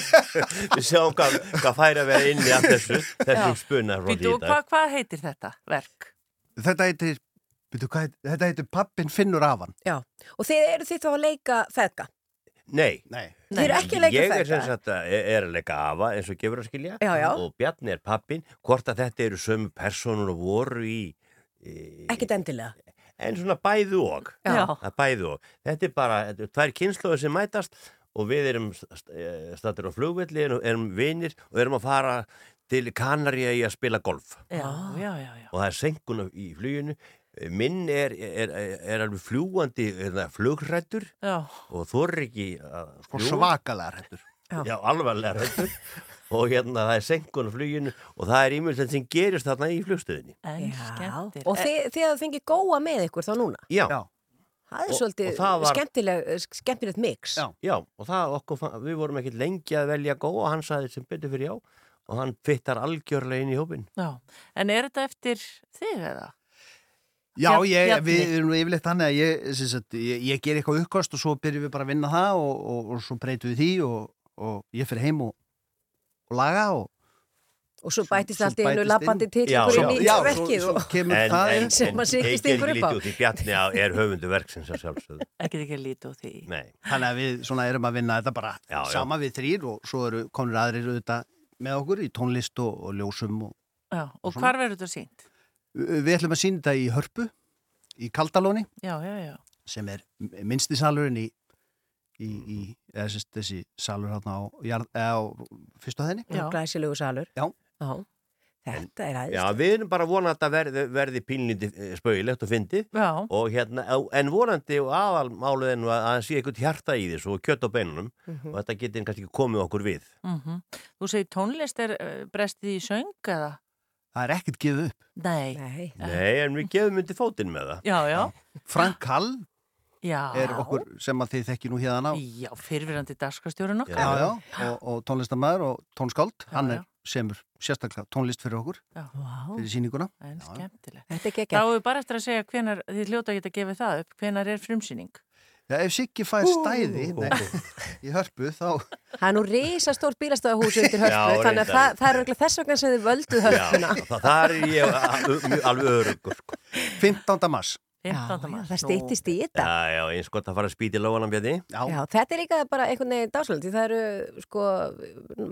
við sjáum hvað, hvað færi að vera inni af þessu þessum spunar frá því hvað, hvað heitir þetta verk? þetta heitir, byrju, hvað, þetta heitir Pappin finnur afan Já, og þið eru þið þá að leika feðga Nei, Nei. Þið eru ekki að leika ég er feðga? sem sagt að er að leika afa eins og gefur að skilja Já, já. og Bjarni er pappin hvort að þetta eru sömu personur og voru í, í Ekkert endilega en svona bæðu og Já. Það er bæðu og þetta er bara, þetta er tvær kynnslóður sem mætast og við erum stattur á flugvelli erum, erum vinir og erum að fara til Kanaríu í að spila golf Já, já, já, já. og það er senkun í fluginu minn er, er, er, er alveg fljúandi hérna, flugrættur og þorir ekki að Sko fljúga. svakalega hrættur Já. Já, alvarlega hrættur og hérna það er senkun á fluginu og það er ímjöld sem gerist þarna í flugstöðinni og þið, þið hafið fengið góa með ykkur þá núna Já, Já. Það er Og- svolítið og það var- skemmtileg, skemmtilegt mix Já. já og það okkur, við vorum ekkert lengi að velja góð og hann saði sem betur fyrir já og hann fittar algjörlega inn í hópin Já. En er þetta eftir þig eða? Já, ég, við erum nú yfirleitt þannig að ég, sem sagt, ég, ég ger eitthvað uppkast og svo byrjum við bara að vinna það og, og, og svo breytum við því og, og ég fyrir heim og, og laga og Og svo bætist svo allt í einu lappandi til Já, ykkur já. inn í Já, svo- verkið svo og kemur en, það en, sem að stingur gerir upp á. lítið út í Bjarni að er höfundu verksins að sjálfsögðu Ekkert ekki lítið því. Nei, Þannig að við svona erum að vinna þetta bara Já, já. sama við þrýr og svo eru konur aðrir auðvitað með okkur í tónlist og, og ljósum og Já. Og hvar verður þetta sínt? Við ætlum að þetta í Hörpu í Kaldalóni Já, já, já. sem er minnsti salurinn í, í, í eða sérst, þessi salur hérna á, jarð, eða á fyrstu hæðinni Já. glæsilegu salur Já. Þetta er aðeins já við erum bara vonandi að þetta verði, verði pínlindi spauðilegt og fyndið Já. og hérna, en vonandi og aðalmálið er nú að það sé eitthvað hjarta í þessu og kjött á beinunum Mhm. og þetta getur kannski komið okkur við Mm Þú segir tónlist er uh, brestið í söng eða? Það er ekkert gefið upp. Nei. Nei. Nei, en við gefum undir fótinn með það Já, já. Frank Hall Já. er okkur sem að þið þekki nú hérna á. Já, fyrirverandi dagskastjórun okkar. Já, já, og, og tónlistamæður og tónskáld, hann já. er semur sérstaklega tónlist fyrir okkur, Já. fyrir síninguna. En skemmtilegt. Þetta er Þá geggjað. er við bara eftir að segja hvenar, þið hljóta ekki að gefa það upp, hvenar er frumsýning? Já, ef Siggi fær stæði nei, í hörpu, þá... Það er nú risastórt bílastæðahús undir Já, hörpu, þannig að það, það er þess vegna sem þið völduð hörpuna. Já, það, það er ég alveg örugur sko. 15. mars. 15. Já, það styttist í þetta. Já, já, eins gott að fara að spýti lóanam bjöði Já, Já, þetta er líka bara einhvern veginn dáslöld því það eru sko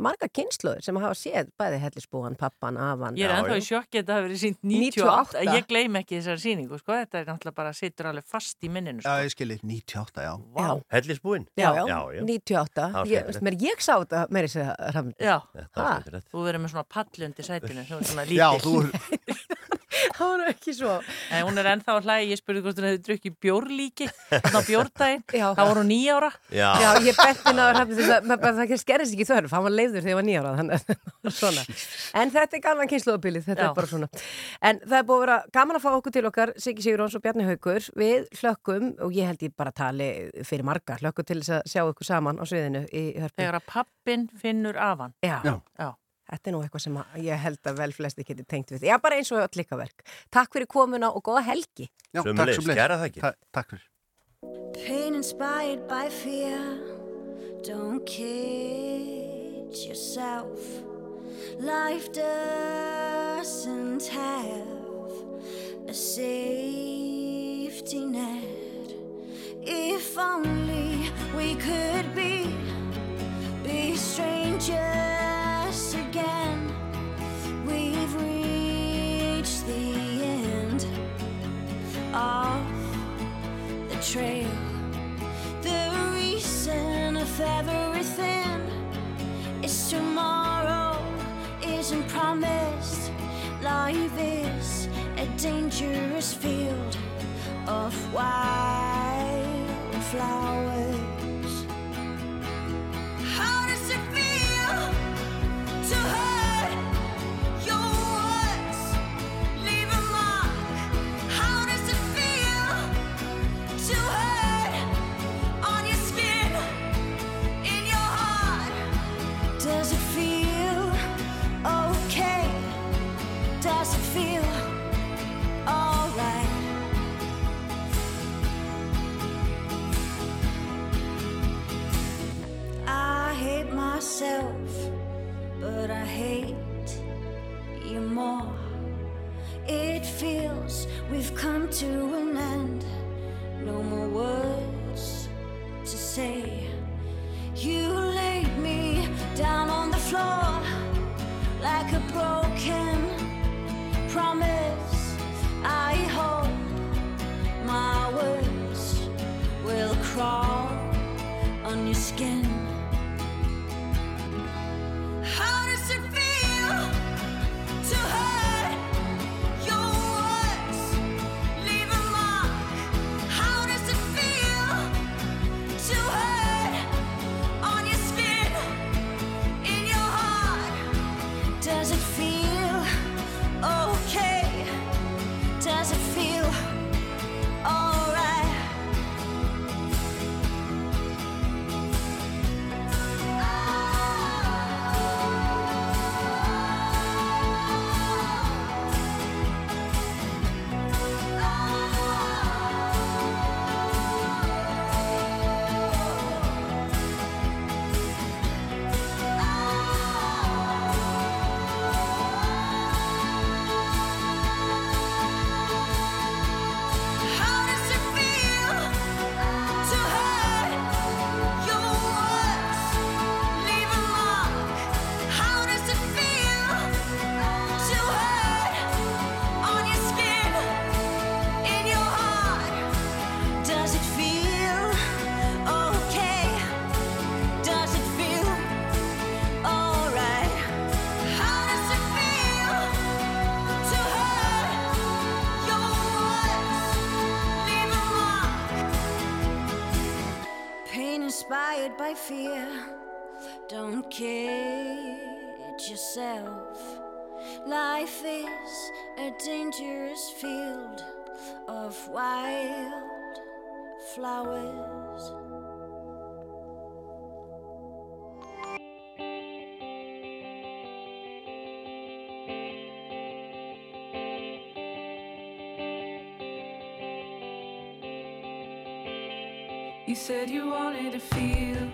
marga kynsluður sem hafa séð bæði hellisbúan, pappan, afan Ég er Já, ennþá já. í sjokki að það hafi verið sínt 98. 98. Ég gleym ekki þessari síningu, sko. Þetta er náttúrulega bara, situr alveg fast í minninu, já, sko. ég skilji, 98, já. Já, Hellisbúinn já, já, já, já. 98 Já, ég, mér, ég sá þetta meiri sér að Já, var skemmtilegt þú verður með svona er það var ekki svo En hún er ennþá að hlægi, ég spurði hvort hún hefði drukkið bjórlíki, þannig á bjórdaginn, þá voru hún nýjára. Já, Já, ég benti ná að það það skerðist ekki þörf, hann var leiður þegar ég var nýjára þannig að svona. En þetta er gaman kynsluðabilið, þetta Já. er bara svona. En það er búið að vera gaman að fá okkur til okkar, Siggi Sigurjóns og Bjarni Haugur. Við hlökkum, og ég held ég bara tali fyrir marga, hlökkum til þess að sjá ykkur saman á sviðinu í hörpu. Þetta er nú eitthvað sem að ég held að vel flesti geti tengt við. Já, bara eins og öll líka verk. Takk fyrir komuna og góða helgi. já, sem leið. kærar þakkir. Ta takk fyrir. Pain inspired by fear. Don't kid yourself. Life doesn't have a safety net. If only we could be be strangers off the trail. The reason of everything is tomorrow isn't promised. Life is a dangerous field of wildflowers. How does it feel to by fear. Don't kid yourself. Life is a dangerous field of wild flowers. You said you wanted to feel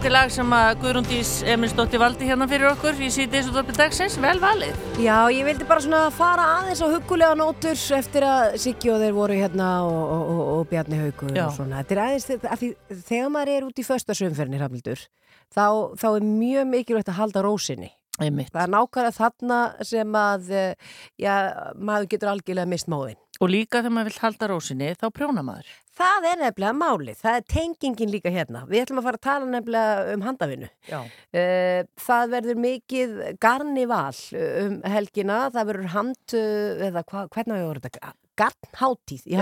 Þetta er lag sem að Guðrúndís Emilsdóttir valdi hérna fyrir okkur í síðan dörpi dagsins, vel valið. Já, ég vildi bara svona fara aðeins á hugulega nótur eftir að Siggi og þeir voru hérna og, og, og, Bjarni Haugur og svona. Þetta er aðeins, að því, þegar maður er út í föstasumferðinni, Hrafnildur, þá, þá er mjög mikilvægt að halda rósinni. Einmitt. Það er nákvæmlega þarna sem að, eh, já, maður getur algjörlega mist móðin. Og líka þegar maður vill halda rósinni, þá prjóna maður. Það er nefnilega málið, það er tengingin líka hérna. Við ætlum að fara að tala nefnilega um handavinnu. Já. Eh, Það verður mikið garnival um helgina, það verður hand, eh, eða hva, hvernig voru þetta? Garnháttíð í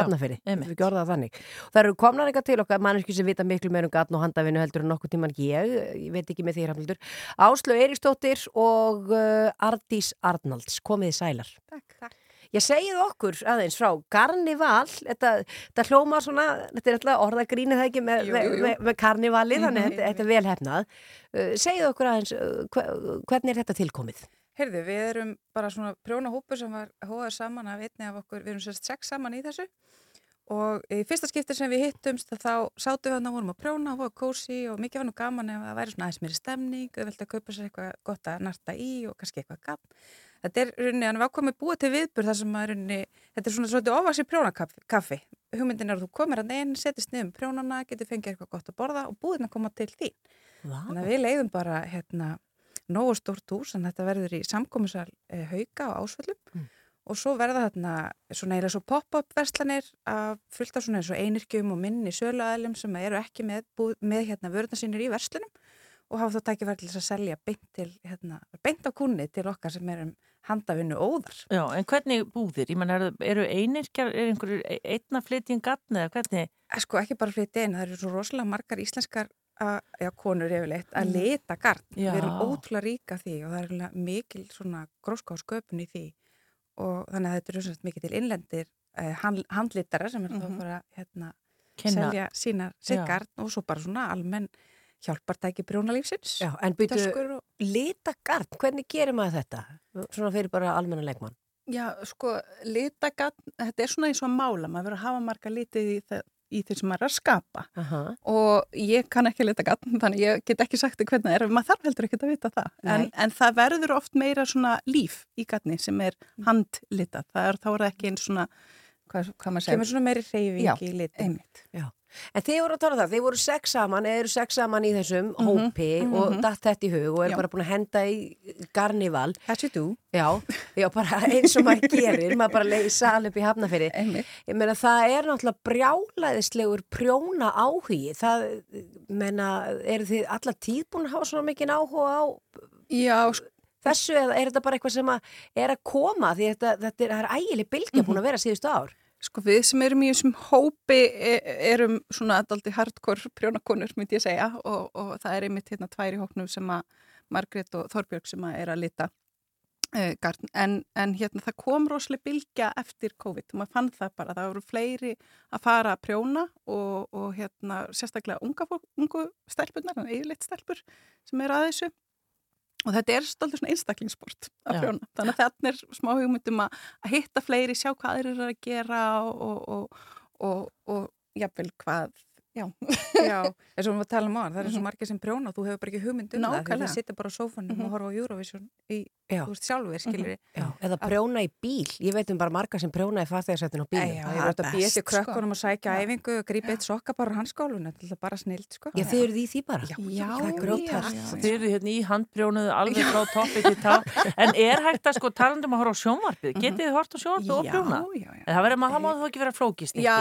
gjörða það þannig. Það eru komnar eitthvað til okkar, manneski sem vita miklu meir um garn og handavinnu heldur en nokkuð tíman ég, ég veit ekki með því hrafnildur. Áslöf Eiríksdóttir og Ardís Arnalds, komið í sælar. Takk. Takk. Ég segið okkur aðeins frá Garnival, þetta, þetta hljóma svona, þetta er alltaf orðagríni það ekki með, Jú, jú, jú. með, með karnivali, þannig Mhm. þetta, er vel hefnað. Uh, segið okkur aðeins, uh, hve- hvernig er þetta tilkomið? Heyrðu, við erum bara svona prjóna hópur sem var hóðað saman af einni af okkur, við erum sérst sex saman í þessu og í fyrsta skipti sem við hittumst þá sátum við hann að vorum að prjóna og kósi og mikið var nú gaman ef það væri svona aðeins meiri stemning, vildi að kaupa sér eitthvað gott að narta í og kannski eitthvað gamm. Þetta er rauninni, hann var komið búið til viðbur þar sem að rauninni, þetta er svona svolítið ofast í prjónakaffi. Hugmyndin er að þú komir að inn, setjast niður um prjónana, getur fengið eitthvað gott að borða og búðin að koma til þín. Vá. Þannig að við leiðum bara hérna e, og svo verða þarna svona eiginlega svo pop-up verslanir að fullt af svona eins og einirkjum og minni söluaðlum sem eru ekki með, búð, með hérna vörðna sínir í verslunum og hafa þá tækifæri til þess að selja beint, til, hérna, beint á kunni til okkar sem erum handavinnu óðar. Já, en hvernig búðir? Ég menn, eru, eru einirkjar, er einhverjur einna flytjum gatn eða hvernig? Eh, Sko ekki bara flytja inn, það eru svo rosalega margar íslenskar að, já, konur yfirleitt að Mm. lita garn. Já. Við erum ótrúlega ríka því og það er mikil svona gróska og sköpun í því og þannig að þetta eru svona mikið til innlendir eh, hand, handlitara sem er þá Mhm. bara hérna selja sína Já. sitt garn og svo bara svona almenn hjálpartæki brjónalífsins. Já, en byrju, og... lita garn, hvernig gerir maður þetta? Svona fyrir bara almenna leikmann. Já, sko, litagat, þetta er svona eins og að mála, maður verður að hafa marga litið í, það, í því sem maður er að skapa. Aha. og ég kann ekki litagat, þannig ég get ekki sagt hvernig það er, maður þarf heldur ekki að vita það, en, en það verður oft meira svona líf í gatni sem er handlitað, það er, þá er það ekki eins svona, hvað, hvað maður segir? Kemur svona meiri hreyfing Já, í litin. En þið voru að tala um það, þið voru sex saman, eða eru sex saman í þessum Mhm, hópi og mhm. datt þetta í hug og eru bara búin að henda í garnival. You do. Já, já, bara eins og maður gerir, maður bara leiði sal upp í hafnafyrir. Ég meina það er náttúrulega brjálæðislegur prjóna áhugi. Það, meina, eru þið alla tíð búin að hafa svona mikið áhuga á Já, sko, þessu eða er þetta bara eitthvað sem að er að koma því þetta, þetta er, er ægileg bylgja búin að vera síðustu ár? Sko við sem erum í þessum hópi e- erum svona aldrei hardcore prjónakonur myndi ég segja og, og það er einmitt hérna tvær í hóknum sem að Margrét og Þorbjörg sem að er að lita e, garn. En, en hérna það kom rosalega bylgja eftir COVID og maður fann það bara, það voru fleiri að fara að prjóna og, og hérna sérstaklega unga ungu stelpunar, eiginleitt stelpur sem er að þessu og þetta er stoltur svona einstaklingssport þannig að þetta er smá hugmyndum að, hitta fleiri, sjá hvað aðrir eru að gera og, og, og, og, og jafnvel hvað, já Já, eins og við varum að tala um á það er svo margir sem prjóna og þú hefur bara ekki hugmynd um það þið sittir bara á sófanum Mhm. og horfa á Eurovision í, Já. þú veist, sjálfur, skilur Já, eða prjóna í bíl. Ég veit um bara marga sem prjóna í farþegarsættinu á bílum. Já, ég er að býja til krökkunum að sækja æfingu og grípa eitt sokka bara úr handskólun þetta er bara snilt, sko Já, þið eruð í því bara. Já, það er grjótart. já, já. Þið eru hérna í handbrjónuðu alveg frá toppi til tá. En er hægt að sko talandum að horfa á sjónvarpið? Getið þið hort á sjónvarpið og Já, prjóna? já, já. En það verður maður, það má það ekki vera flókist Já,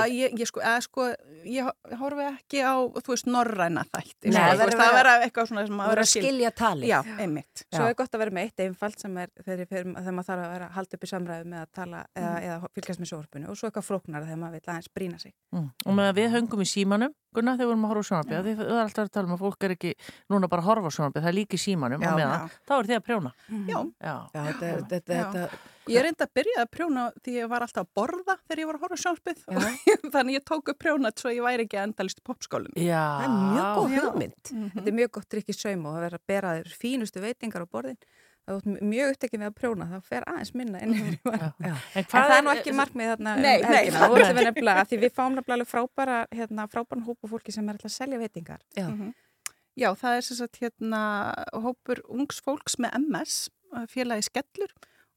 ekki á, þú veist, norræna þætti. Nei, sko, það verður að vera- eitthvað svona sem verður verður að skilja talið. Já, einmitt. Svo er gott að vera með eitt einfalt sem er þegar, ég fer- þegar maður þarf að vera að halda upp í samræðu með að tala eða, eða fylgjast með sjónvarpinu og svo eitthvað flóknar þegar maður vil aðeins brína sig. Mm. Og með að við höngum í símanum, Gunnar, þegar við vorum að horfa á sjónvarpið, þið það er alltaf að tala um að fólk er ekki núna bara að horfa á sjónvarpið, það er líka í símanum Já, og meðan, þá er þið að prjóna. Já, Já. Já, þetta, þetta, Já. þetta, ég enda að byrja að prjóna því ég var alltaf að borða þegar ég var að horfa á sjónspið þannig ég tók upp prjónat svo ég væri ekki endalist í popskólinu. Já. það er mjög góð hugmynd. Þetta er mjög gott drikk í saum og það verður að bera þér fínustu veitingar á borðin. Það er mjög upptekið við að prjóna, það fer aðeins minna inn yfir. Já. En það er nú ekki markmið þarna um Nei, nei, helgina. ætlum við nefnilega, að því við fáum nefnilega alveg frábæra, hérna, frábæran hópa fólki sem er alltaf að selja veitingar.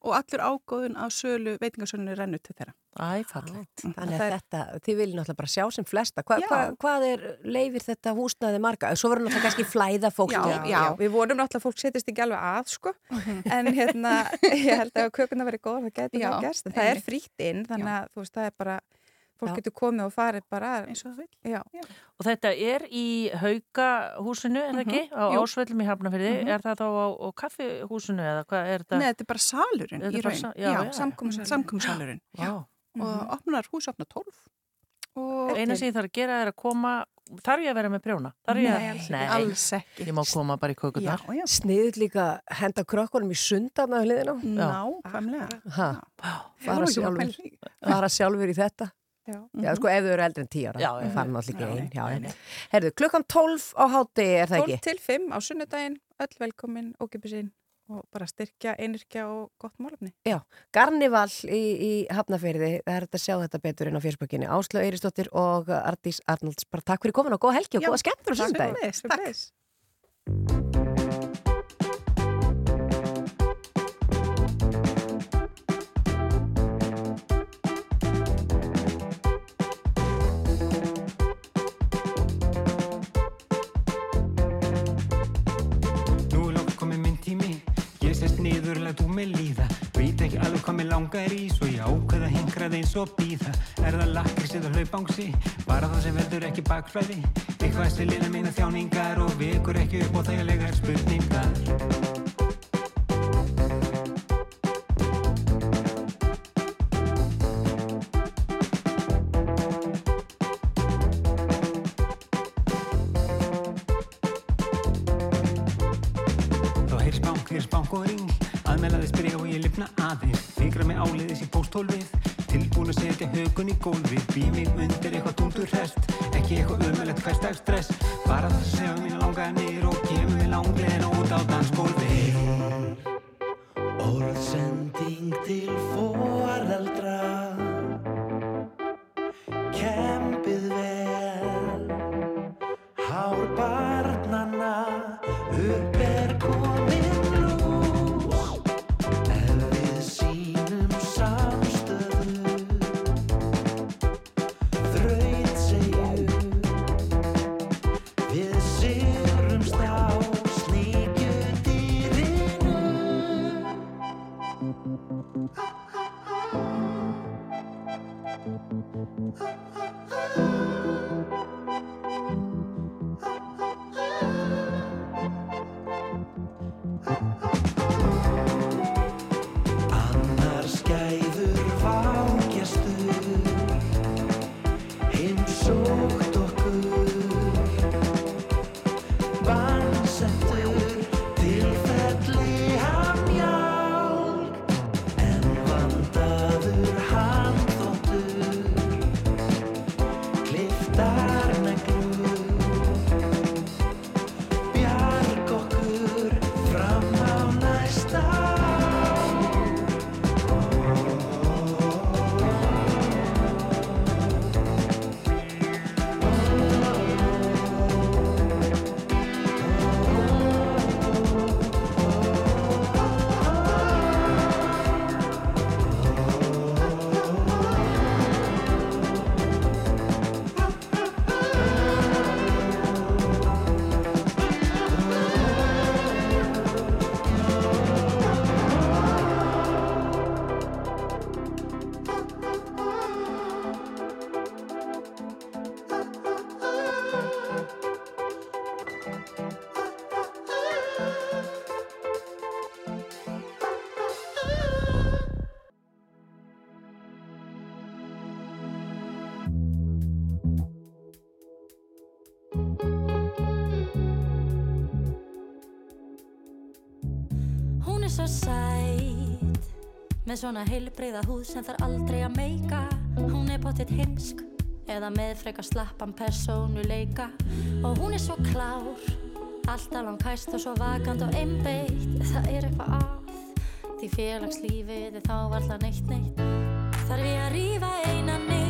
Já. Já, og allur ágóðun á sölu veitingarsölunni rennu til þeirra. Æ, fallegt. Þannig að þetta, þið viljið náttúrulega bara sjá sem flesta. Hva, hva, hvað er, leifir þetta húsnaði marga? Svo verður náttúrulega kannski flæða fólk. Já, já, við vonum náttúrulega fólk setjast ekki alveg að sko, en hérna ég held að kökuna verið góð það getur Já, það gerst, það er frítt inn þannig að þú veist, það er bara fólk Já. getur komið og farið bara eins og það vil. Já, Og þetta er í haugahúsinu, er það ekki? Á Mhm. Ásvöllum í Hafnafyrði. Mhm. Er það þá á, á kaffihúsinu eða hvað er þetta? Nei, þetta er bara salurinn er í raun. sa- já, já, já. Já. Og opnar, hús opnar 12. Og Eina sem ég þarf að gera er að koma, þarf ég að vera með ég Nei, að, alls ekki. Alls ekki. Ég má koma bara í kökunar. Já, já. Sniðut líka henda krökkunum í sundan á hliðina. Já, í því. fara sjálfur í þetta. Já. Já, sko, ef þau eru eldri en já, Það já. náttúrulega ekki Já, einn. Klukkan 12 á hátegi er það 12 ekki? til 5 á sunnudaginn, öll velkomin, ókipisinn og bara styrkja, einirkja og gott málefni. Já, Garnival í, í Hafnafyrði, það er þetta að sjá þetta betur inn á fjörsbökinni. Áslög Eiristóttir og Ardís Arnolds, bara takk fyrir komin og góða helgi og góða skemmtur á sundagi. Sömuleiðis, Takk. Sest niður, læt úr mig líða. Veit ekki alveg hvað mér langar í Svo ég ákveða hingrað eins og býða Er það lakrís eða hlaupangsi? Bara það sem veldur ekki bakflæði. Eitthvað sem liða mína þjáningar Og vekur ekki upp á þægilegar spurningar. Bank, og ring lifna aðeins. Fikra mig áleiðis í pósthólfið Tilbúin að setja högun í gólfið. Bý mig undir svo sæt. Með svona heilbreyða húð sem þarf aldrei að meika. Hún er pottitt heimsk Eða með frekar slappan persónuleika. Og hún er svo klár Alltaf langhæst og svo vakant og einbeitt. Það er eitthvað að Því félagslífið er þá varla neitt neitt. Þarf ég að rífa eina niður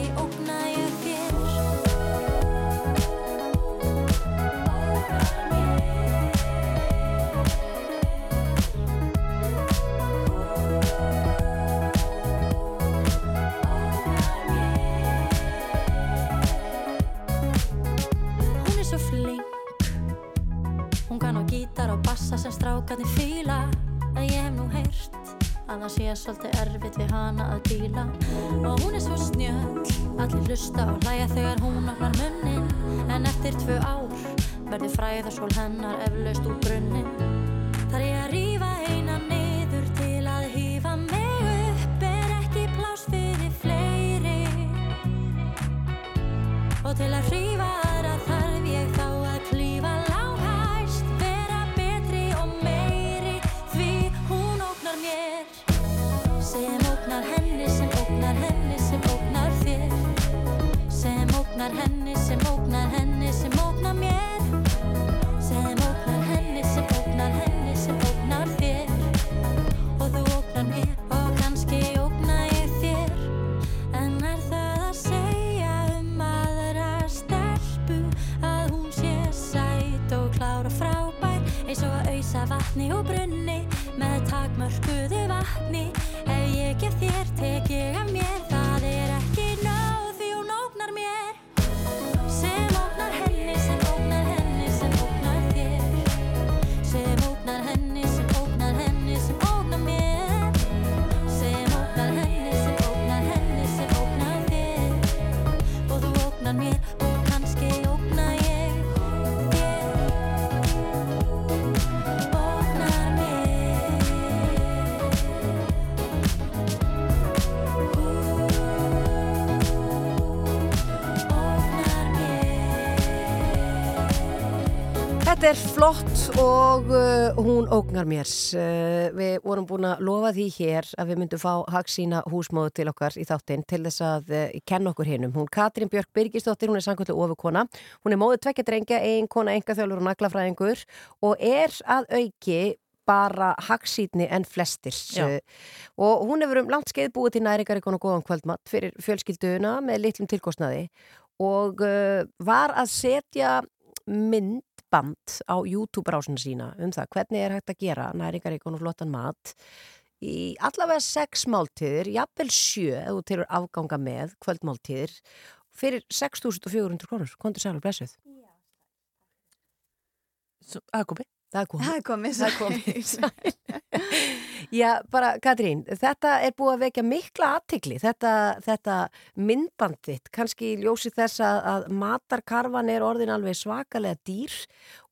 strákarnir fíla En ég hef nú heyrt að það sé svolítið erfitt við hana að díla. Og hún er svo snjöll Allir hlusta og hlæja þegar hún opnar munnin En eftir tvö ár verður fræðarsól hennar eflaust úr brunnin ógnar henni, sem ógnar henni, sem ógnar mér. Sem ógnar henni, sem ógnar henni, sem ógnar þér. Og þú ógnar mér og kannski ógna ég þér. En er það að segja um aðra stelpu að hún sé sæt og klár og frábær eins og að auðsa vatni og brunni með takmörkuðu vatni? Ef ég gef þér tek Þetta er flott og uh, hún ógnar mér. Uh, við vorum búin að lofa því hér að við myndum fá hagsína húsmóðu til okkar í þáttinn til þess að uh, kenna okkur hinnum. Hún Katrín Björk Birgisdóttir, hún er samkvæmlega ofurkona. Hún er móðu tvekja drengja, ein kona, enga þjálfur og naglafræðingur og er að auki bara hagsítni en flestir Já. Uh, og hún hefur um langt skeið búið til næringaríkon og góðan kvöldmatt fyrir fjölskylduna með litlum tilkostnaði og uh, var að setja myndband á YouTube-rásuna sína um það hvernig er hægt að gera næringaríkon og flottan mat í allavega sex máltíðir, jafnvel sjö ef þú tilur afganga með kvöldmáltíðir fyrir 6.400 krónur kontur sælur blessuð Það er komið. Það er komið, Það er komið. Já, bara Katrín, þetta er búið að vekja mikla aðtikli, þetta, þetta myndbandið, kannski ljósi þess að, að matarkarfan er orðin alveg svakalega dýr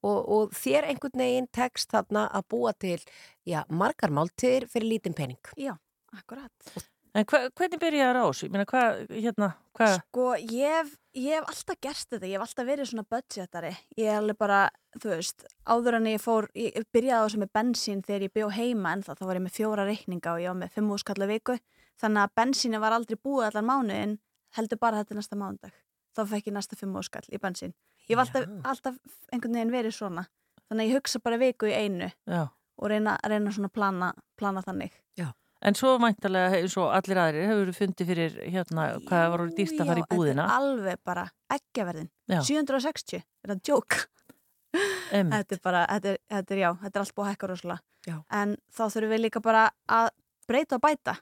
og, og þér einhvern veginn tekst þarna að búa til, já, margar máltir fyrir lítinn pening. Já, akkurat. En hva, hvernig byrjaði það á þessu? Ég meina, hvað, hérna, hvað? Sko, ég hef, ég hef alltaf gert þetta, ég hef alltaf verið svona budgetari. Ég er alveg bara, þú veist, áður en ég fór, ég byrjaði á þessu með bensín þegar ég bjó heima en þá var ég með fjóra reikninga og ég var með fimm úrskalla viku. Þannig að bensínu var aldrei búið allan mánuðin, heldur bara þetta næsta mánudag. Þá fekk ég næsta fimm úrskall í bensín. Ég hef alltaf, alltaf einhvern veginn verið svona. Þannig að ég hugsa bara viku í einu Já. og reyna, reyna svona plana, plana þannig. Já. En svo mæntalega, eins og allir aðrir, hefur fundið fyrir, hérna, hvað var orðið dýrt að fara í búðina? Þetta er alveg bara eggjaverðin. Já. 760, er það djók? Þetta er bara, þetta er, þetta er já, þetta er allt búið að hækka rosalega. Já. En þá þurfum við líka bara að breyta og bæta.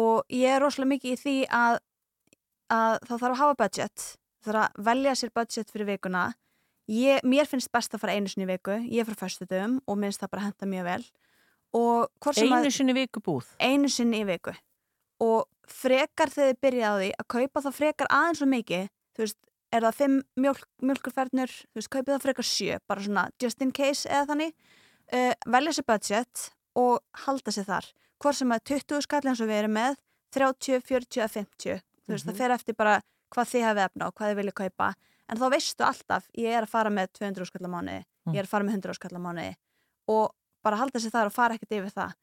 Og ég er rosalega mikið í því að, að þá þarf að hafa budget. Það þarf að velja sér budget fyrir vikuna. Ég, mér finnst best að fara einu sinni í viku. Ég er frá föstudum og minnst það bara henda mjög vel. Sem Einu sinni viku búð? einu sinni í viku. Og frekar þegar þið byrja á því að kaupa það frekar aðeins og mikið þú veist, er það fimm mjölk, mjölkurfernur þú veist, kaupið það frekar sjö bara svona just in case eða þannig. Uh, velja sér budget og halda sér þar. Hvort sem að 20 skall eins og við erum með 30, 40 eða 50 þú veist, Mhm. það fer eftir bara hvað þið hefði efna og hvað þið vilja kaupa. En þá veistu alltaf, ég er að fara með 200 skall á mánuði, ég er að fara með 100 skall á mánuði. Og bara halda sér þar og fara ekkert yfir það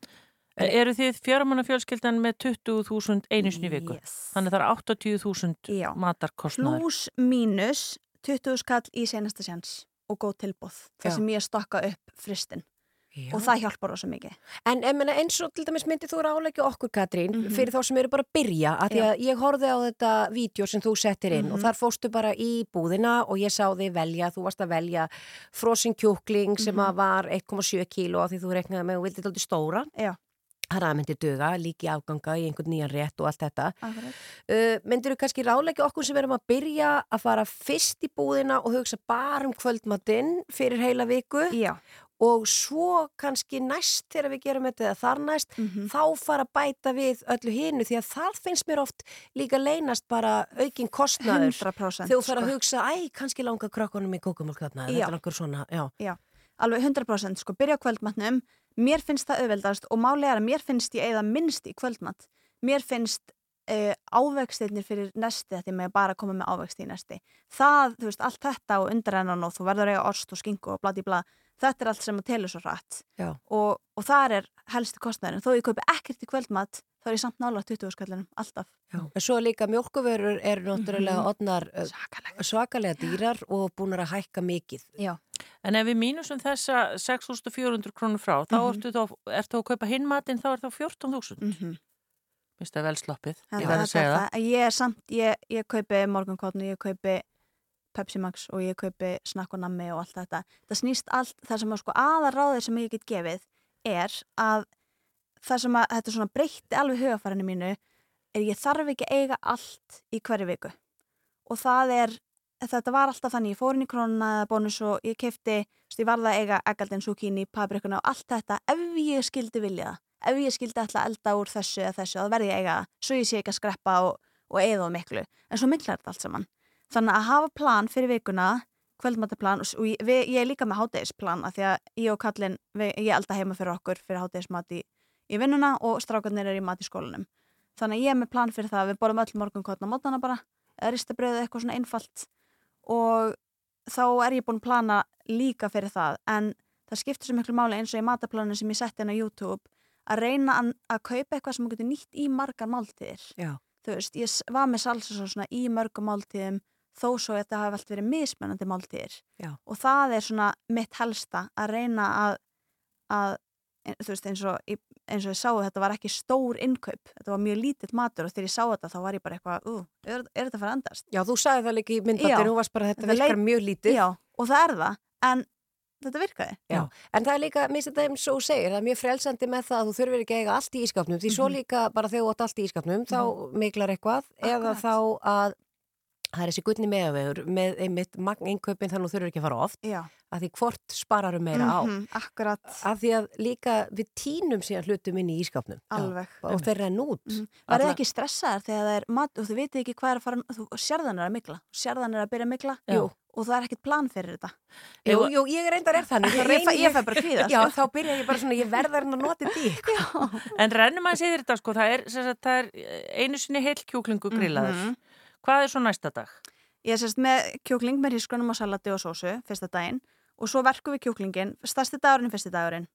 Eru þið fjármanna fjölskyldan með 20.000 einu sinni í viku? Yes. Þannig það er 80.000 Já. matarkostnaður. Plus mínus 20 skall í senasta sjans og góð tilbúð. Það sem ég stokka upp fristin. Já. Og það hjálpar rosa mikið. En ég meina, eins og til dæmis myndi þú ráleggja okkur Katrín Mhm. fyrir þá sem eru bara að byrja að því að ég horfði á þetta vídeo sem þú settir inn og Mhm. þar fóstu bara í búðina og ég sá þig velja, þú varst að velja frosin kjúkling sem Mhm. að var 1,7 kíló af því þú reiknaði með og vildið alltaf stóra Já. Það er að myndi duga, líki afganga í einhvern nýjan rétt og allt þetta uh, Myndir þú kannski ráleggja okkur sem erum að byrja að fara fyrst í búðina og hugsa bara um kvöldmatinn fyrir heila viku Já. Og svo kannski næst þegar við gerum þetta eða þar næst Mhm. þá fara að bæta við öllu hinu því að það finnst mér oft líka leynast bara aukin kostnaður 100% þegar þú fara að sko. hugsa, æ, kannski langa krökkunum í kókumálk þarna, Já. þetta er okkur svona já. Já, alveg 100% sko, byrja kvöldmatnum, mér finnst það auðveldast og málega er að mér finnst ég eða minnst í kvöldmat. Mér finnst uh, ávextirnir fyrir nesti að því með bara að koma með ávexti í nesti. Það, þú veist, allt þetta og undarennan og þú verður að eiga ost og skingu og bladi blað, þetta er allt sem að telur svo rætt. Já. Og, og það er helsti kostnæðurinn. Þó ég kaupi ekkert í kvöldmat, þá er ég samt nála 20 skallinum, alltaf. Já. En svo líka mjölkuvörur eru náttúrulega Mhm. odnar uh, svakalega dýrar og búinar að hækka mikið. Já. En ef við mínusum þessa 6.400 krónur frá, þá Mhm. ertu þá, ertu að kaupa hinn matinn, þá er það 14.000. Mm -hmm. Minnst það vel sloppið, ég verð að segja er það. það. Ég er samt, ég, ég kaupi morgunkotnu, ég kaupi Pepsi Max og ég kaupi snakk og nammi og allt þetta. Það snýst allt, það sem að sko aðaráðið sem ég get gefið er að það sem að þetta svona breytti alveg hugafarinu mínu er ég þarf ekki að eiga allt í hverju viku. Og það er, þetta var alltaf þannig, ég fór inn í krónuna eða bónus og ég kefti, ég varða að eiga eggaldin, súkíni, paprikuna og allt þetta ef ég skildi vilja. Ef ég skildi alltaf elda úr þessu eða þessu, þá verði ég eiga það, svo ég sé ekki að skreppa og, og eigða miklu. En svo mikla er þetta allt saman. Þannig að hafa plan fyrir vikuna, kvöldmataplan og, við, ég er líka með hátegisplan af því að ég og Kallin, við, ég elda heima fyrir okkur fyrir hátegismat í, í vinnuna og strákarnir er í mat í skólanum. Þannig að ég er með plan fyrir það, við borðum öll morgunkotna mótana bara, ristabröðu eitthvað svona einfalt og þá er ég búin að plana líka fyrir það en það skiptir svo miklu máli eins og í mataplaninu sem ég setti inn á YouTube að reyna að, að kaupa eitthvað sem þú getur nýtt í margar máltíðir. Já. Þú veist, ég var með salsa í mörgum máltíðum þó svo að þetta hafi allt verið mismunandi máltíðir. Já. Og það er svona mitt helsta að reyna að, að en- þú veist, eins og, eins og ég sá þetta var ekki stór innkaup, þetta var mjög lítill matur og þegar ég sá þetta þá var ég bara eitthvað, ú, er, er þetta að fara að endast? Já, þú sagði það líka í Já. myndbandinu, þú varst bara þetta virkar mjög lítið. Já, og það er það, en þetta virkaði. Já, en það er líka, minnst þetta eins og segir, það er mjög frelsandi með það að þú þurfir ekki að eiga allt í ískapnum, því svo Mhm. líka bara þegar þú átt allt í ískapnum, þá miklar eitthvað, eða þá að það er þessi gullni meðavegur með einmitt magn innkaupin þannig að þú þurfir ekki að fara oft, Já. að því hvort spararum meira á. Mhm, akkurat. Að því að líka við tínum síðan hlutum inn í ískapnum. Alveg. Og þeir renn út. Mhm. Verðið Alla- ekki stressaðar þegar það er mat og þú veitir ekki hvað er að fara, þú sérðan er að mikla, sérðan er að byrja að mikla Já. og það er ekkert plan fyrir þetta. Jú, jú, ég reyndar er þannig. Ég, ég, ég fæ bara kvíða, Já, sko. þá byrja ég bara svona, ég verðar en að nota því. En rennum að segja þetta sko, það er, sem sagt, það er einu sinni heil kjúklingu grillaður. Mhm. Hvað er svo næsta dag? Ég sérst með kjúkling með hrísgrunum og salati og sósu fyrsta daginn og svo verkum við kjúklingin, stærsti dagurinn fyrsti dagurinn.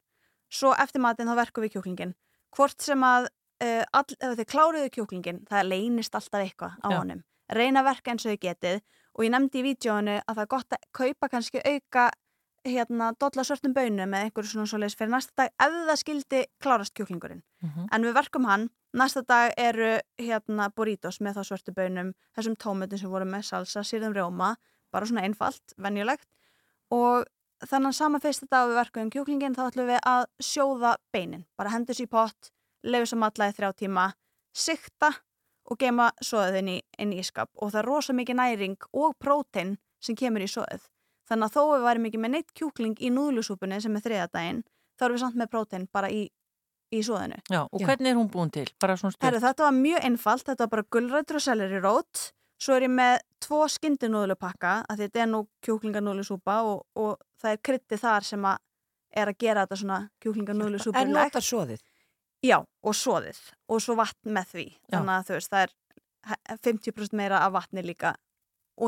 Svo eftir matinn þá verkum við kjúklingin. Hvort sem að uh, all, þið kláruðu kjúklingin, það leynist alltaf eitthvað á Já. honum. Reyna verka eins og þið getið og ég nefndi í vídjóinu að það er gott að kaupa kannski auka hérna dolla svörtum bönum eða einhverju svona svoleiðis fyrir næsta dag ef það skildi klárast kjúklingurinn. Mhm. En við verkum hann, næsta dag eru hérna burritos með þá svörtu bönum, þessum tómutin sem voru með salsa, sírðum rjóma, bara svona einfalt, venjulegt. Og þannig sama fyrsta dag við verkum kjúklingin þá ætlum við að sjóða beinin, bara hendur sér í pott, leifur sem allaði þrjá tíma, sikta og geima soðið inn í, inn í ískap. Og það er rosa mikið næring og prótein sem kemur í soðið. Þannig að þó við værim ekki með neitt kjúkling í núðlusúpunni sem er þriðadaginn, þá erum við samt með prótein bara í, í soðinu. Já, og hvernig er hún búin til? Bara svona Herru, þetta var mjög einfalt, þetta var bara gulrætur og selleri rót, svo er ég með tvo skyndinúðlupakka, að þetta er nú kjúklinganúðlusúpa og, og það er krytti þar sem að er að gera þetta svona kjúklinganúðlusúpa En notar soðið? Já, og soðið og svo vatn með því, Já. þannig að þú veist, það er he- 50% meira af vatni líka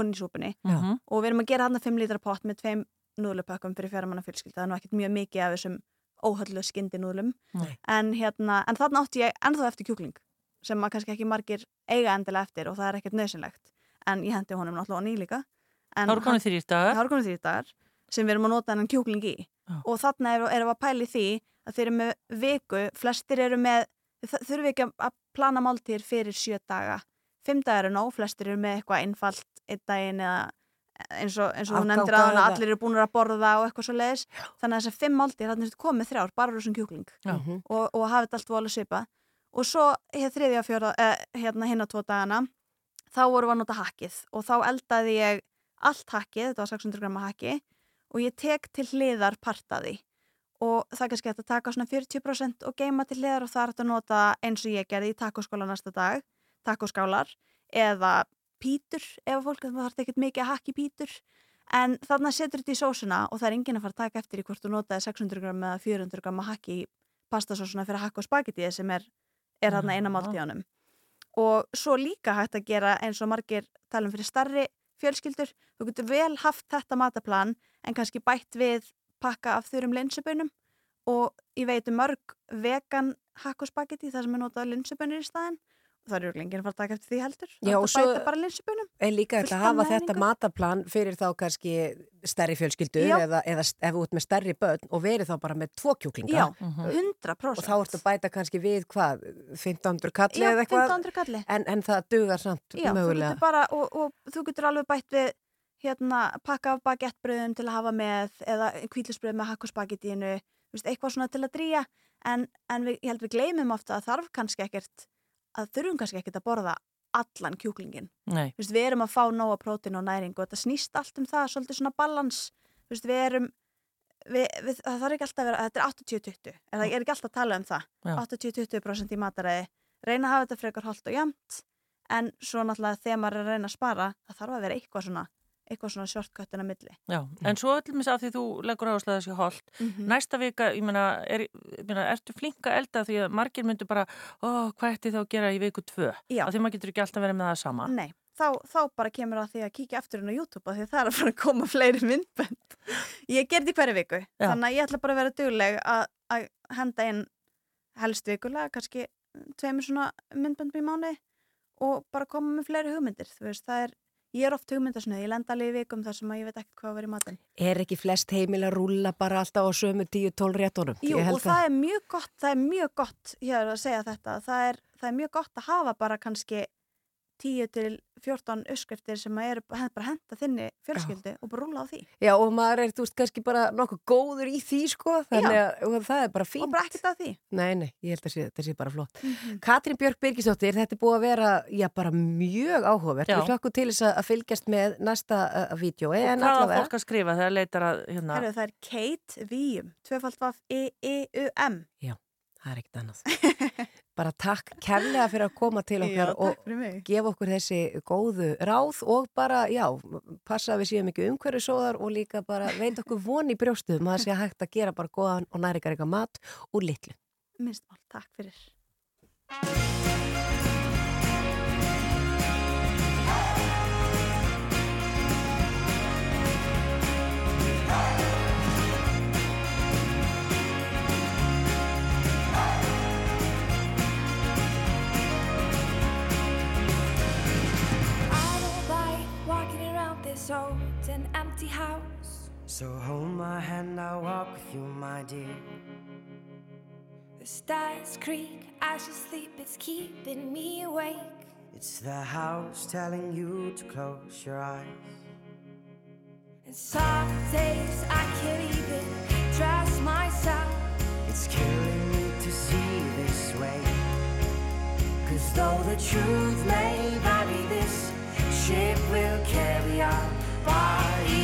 onni í súpunni. Já. Mhm. og við erum að gera hann 5 lítra pott með tveim núðlupakkum fyrir fjármanna fjölskylda, það er nú ekkert mjög mikið af þessum óhöllu skyndinúðlum Nei. en, hérna, en þarna átti ég ennþá eftir kjúkling sem að kannski ekki margir eiga endilega eftir og það er ekkert nöðsynlegt en ég hendi honum náttúrulega á ný líka. En Það eru hann- þrír dagar. Það eru komin þrýr dagar sem við erum að nota hennan kjúkling í. Og þarna erum er við að pæli því að þeir eru með viku, flestir eru með þurfum við ekki að- að plana máltíðir fyrir sjö daga. Fimm dagar er nóg, flestir eru með eitthvað einfalt einn daginn eða eins og, eins og þú nefndir að allir eru búin að borða og eitthvað svo leiðis þannig að þessar fimm máltíðir, þannig að komið þrjár bara úr þessum kjúkling. Já. og, og hafið þetta allt vola svipa og svo hér þriðja og fjóra eh, hérna hinn á tvo dagana þá vorum við að nota hakkið. Og þá eldaði ég allt hakkið, þetta var 600 gramma hakki og ég tek til hliðar partaði og það kannski hægt að taka svona 40% og geima til hliðar og það er hægt að nota eins og ég gerði í tacoskóla næsta dag tacoskálar eða pítur ef að fólk það þarf ekkert mikið að hakki pítur. En þarna setur þetta í sósuna og það er enginn að fara að taka eftir í hvort þú notaði 600 gram eða 400 gram hakki í pastasósuna fyrir hakka og spagetti sem er, er þarna eina máltíðanum og svo líka hægt að gera eins og margir talum fyrir starri fjölskyldur, þú getur vel haft þetta mataplan en kannski bætt við pakka af þurrum linsubunum og ég veit um mörg vegan hakk og spagetti þar sem er notað linsubunir í staðin það eru lengið að fara að taka eftir því heldur. Já, og svo- Er líka að af hafa þetta mataplan fyrir þá kannski stærri fjölskyldur Já. eða, eða ef þú ert með stærri börn og verið þá bara með tvo kjúklinga. Já, 100% og þá ertu að bæta kannski við hvað 1500 kalli Já, eða eitthvað? 1500 kalli en, en það dugar samt Já, þú mögulega. getur bara, og, og þú getur alveg bætt við hérna, pakka af bagettbröðum til að hafa með eða kvíðlisbröð með hakk og spagettíinu eitthvað svona til að drýja. En, en við, ég held við gleymum ofta að þarf kannski ekkert að þurfum kannski ekkert að borða allan kjúklingin Nei. Vist, við erum að fá nóga prótín og næring og þetta snýst allt um það, svolítið svona balans Vist, við erum við, við, það þarf ekki alltaf að vera, þetta er 80-20 er það er ekki alltaf að tala um það? Já. 80-20% í mataræði. Reyna að hafa þetta frekar holt og jamt en svo náttúrulega þegar maður er að reyna að spara það þarf að vera eitthvað svona eitthvað svona shortcutin að milli Já, en svo öllum þess að því þú leggur áherslu að þessi holt, Mhm. næsta vika, ég meina, er, ég meina, ertu flinka að elda því að margir myndu bara, ó, hvað ætti þá að gera í viku tvö? Já. Af því maður getur ekki alltaf verið með það sama. Nei, þá, þá bara kemur að því að kíkja aftur inn á YouTube af því að það er að fara að koma fleiri myndbönd ég gerði hverju viku Já. þannig að ég ætla bara að vera dugleg að, að henda inn helst vikulega kannski tveimur svona myndböndum ég er oft hugmyndasnöð ég lenda alveg í vikum þar sem að ég veit ekkert hvað að vera í matinn Er ekki flest heimil að rúlla bara alltaf á sömu 10-12 réttunum? Jú, og það er mjög gott, það er mjög gott, ég er að segja þetta, það er, það er mjög gott að hafa bara kannski 10 til 14 uppskriftir sem að eru bara henda þinni fjölskyldu og bara rúla á því. Já, og maður er, þú veist, kannski bara nokkuð góður í því, sko, þannig að og það er bara fínt. Og bara ekkert að því. Nei, nei, ég held að sé- þetta sé bara flott. Mhm. Katrín Björk Birgisdóttir, þetta er búið að vera, já, bara mjög áhugavert. Já. Við hlökkum til þess að að fylgjast með næsta uh, vídeo. Og En hvað allavega, fólk að skrifa þegar leitar að, hérna, Herru, það er Kate Víum, tvöfald vaf E-E-U-M. já, það er ekkert annað. bara takk kærlega fyrir að koma til okkar Já, og gefa okkur þessi góðu ráð og bara, já, passa að við séum ekki umhverfisóðar og líka bara veit okkur von í brjóstuðum að það sé hægt að gera bara góðan og næringar eitthvað mat úr litlu. Minnst mál, takk fyrir. Around this old and empty house. So hold my hand, I'll walk with you, my dear. The stars creak as you sleep, it's keeping me awake. It's the house telling you to close your eyes. And some days I can't even trust myself. It's killing me to see this way. Cause though the truth may vary, ship will carry our bodies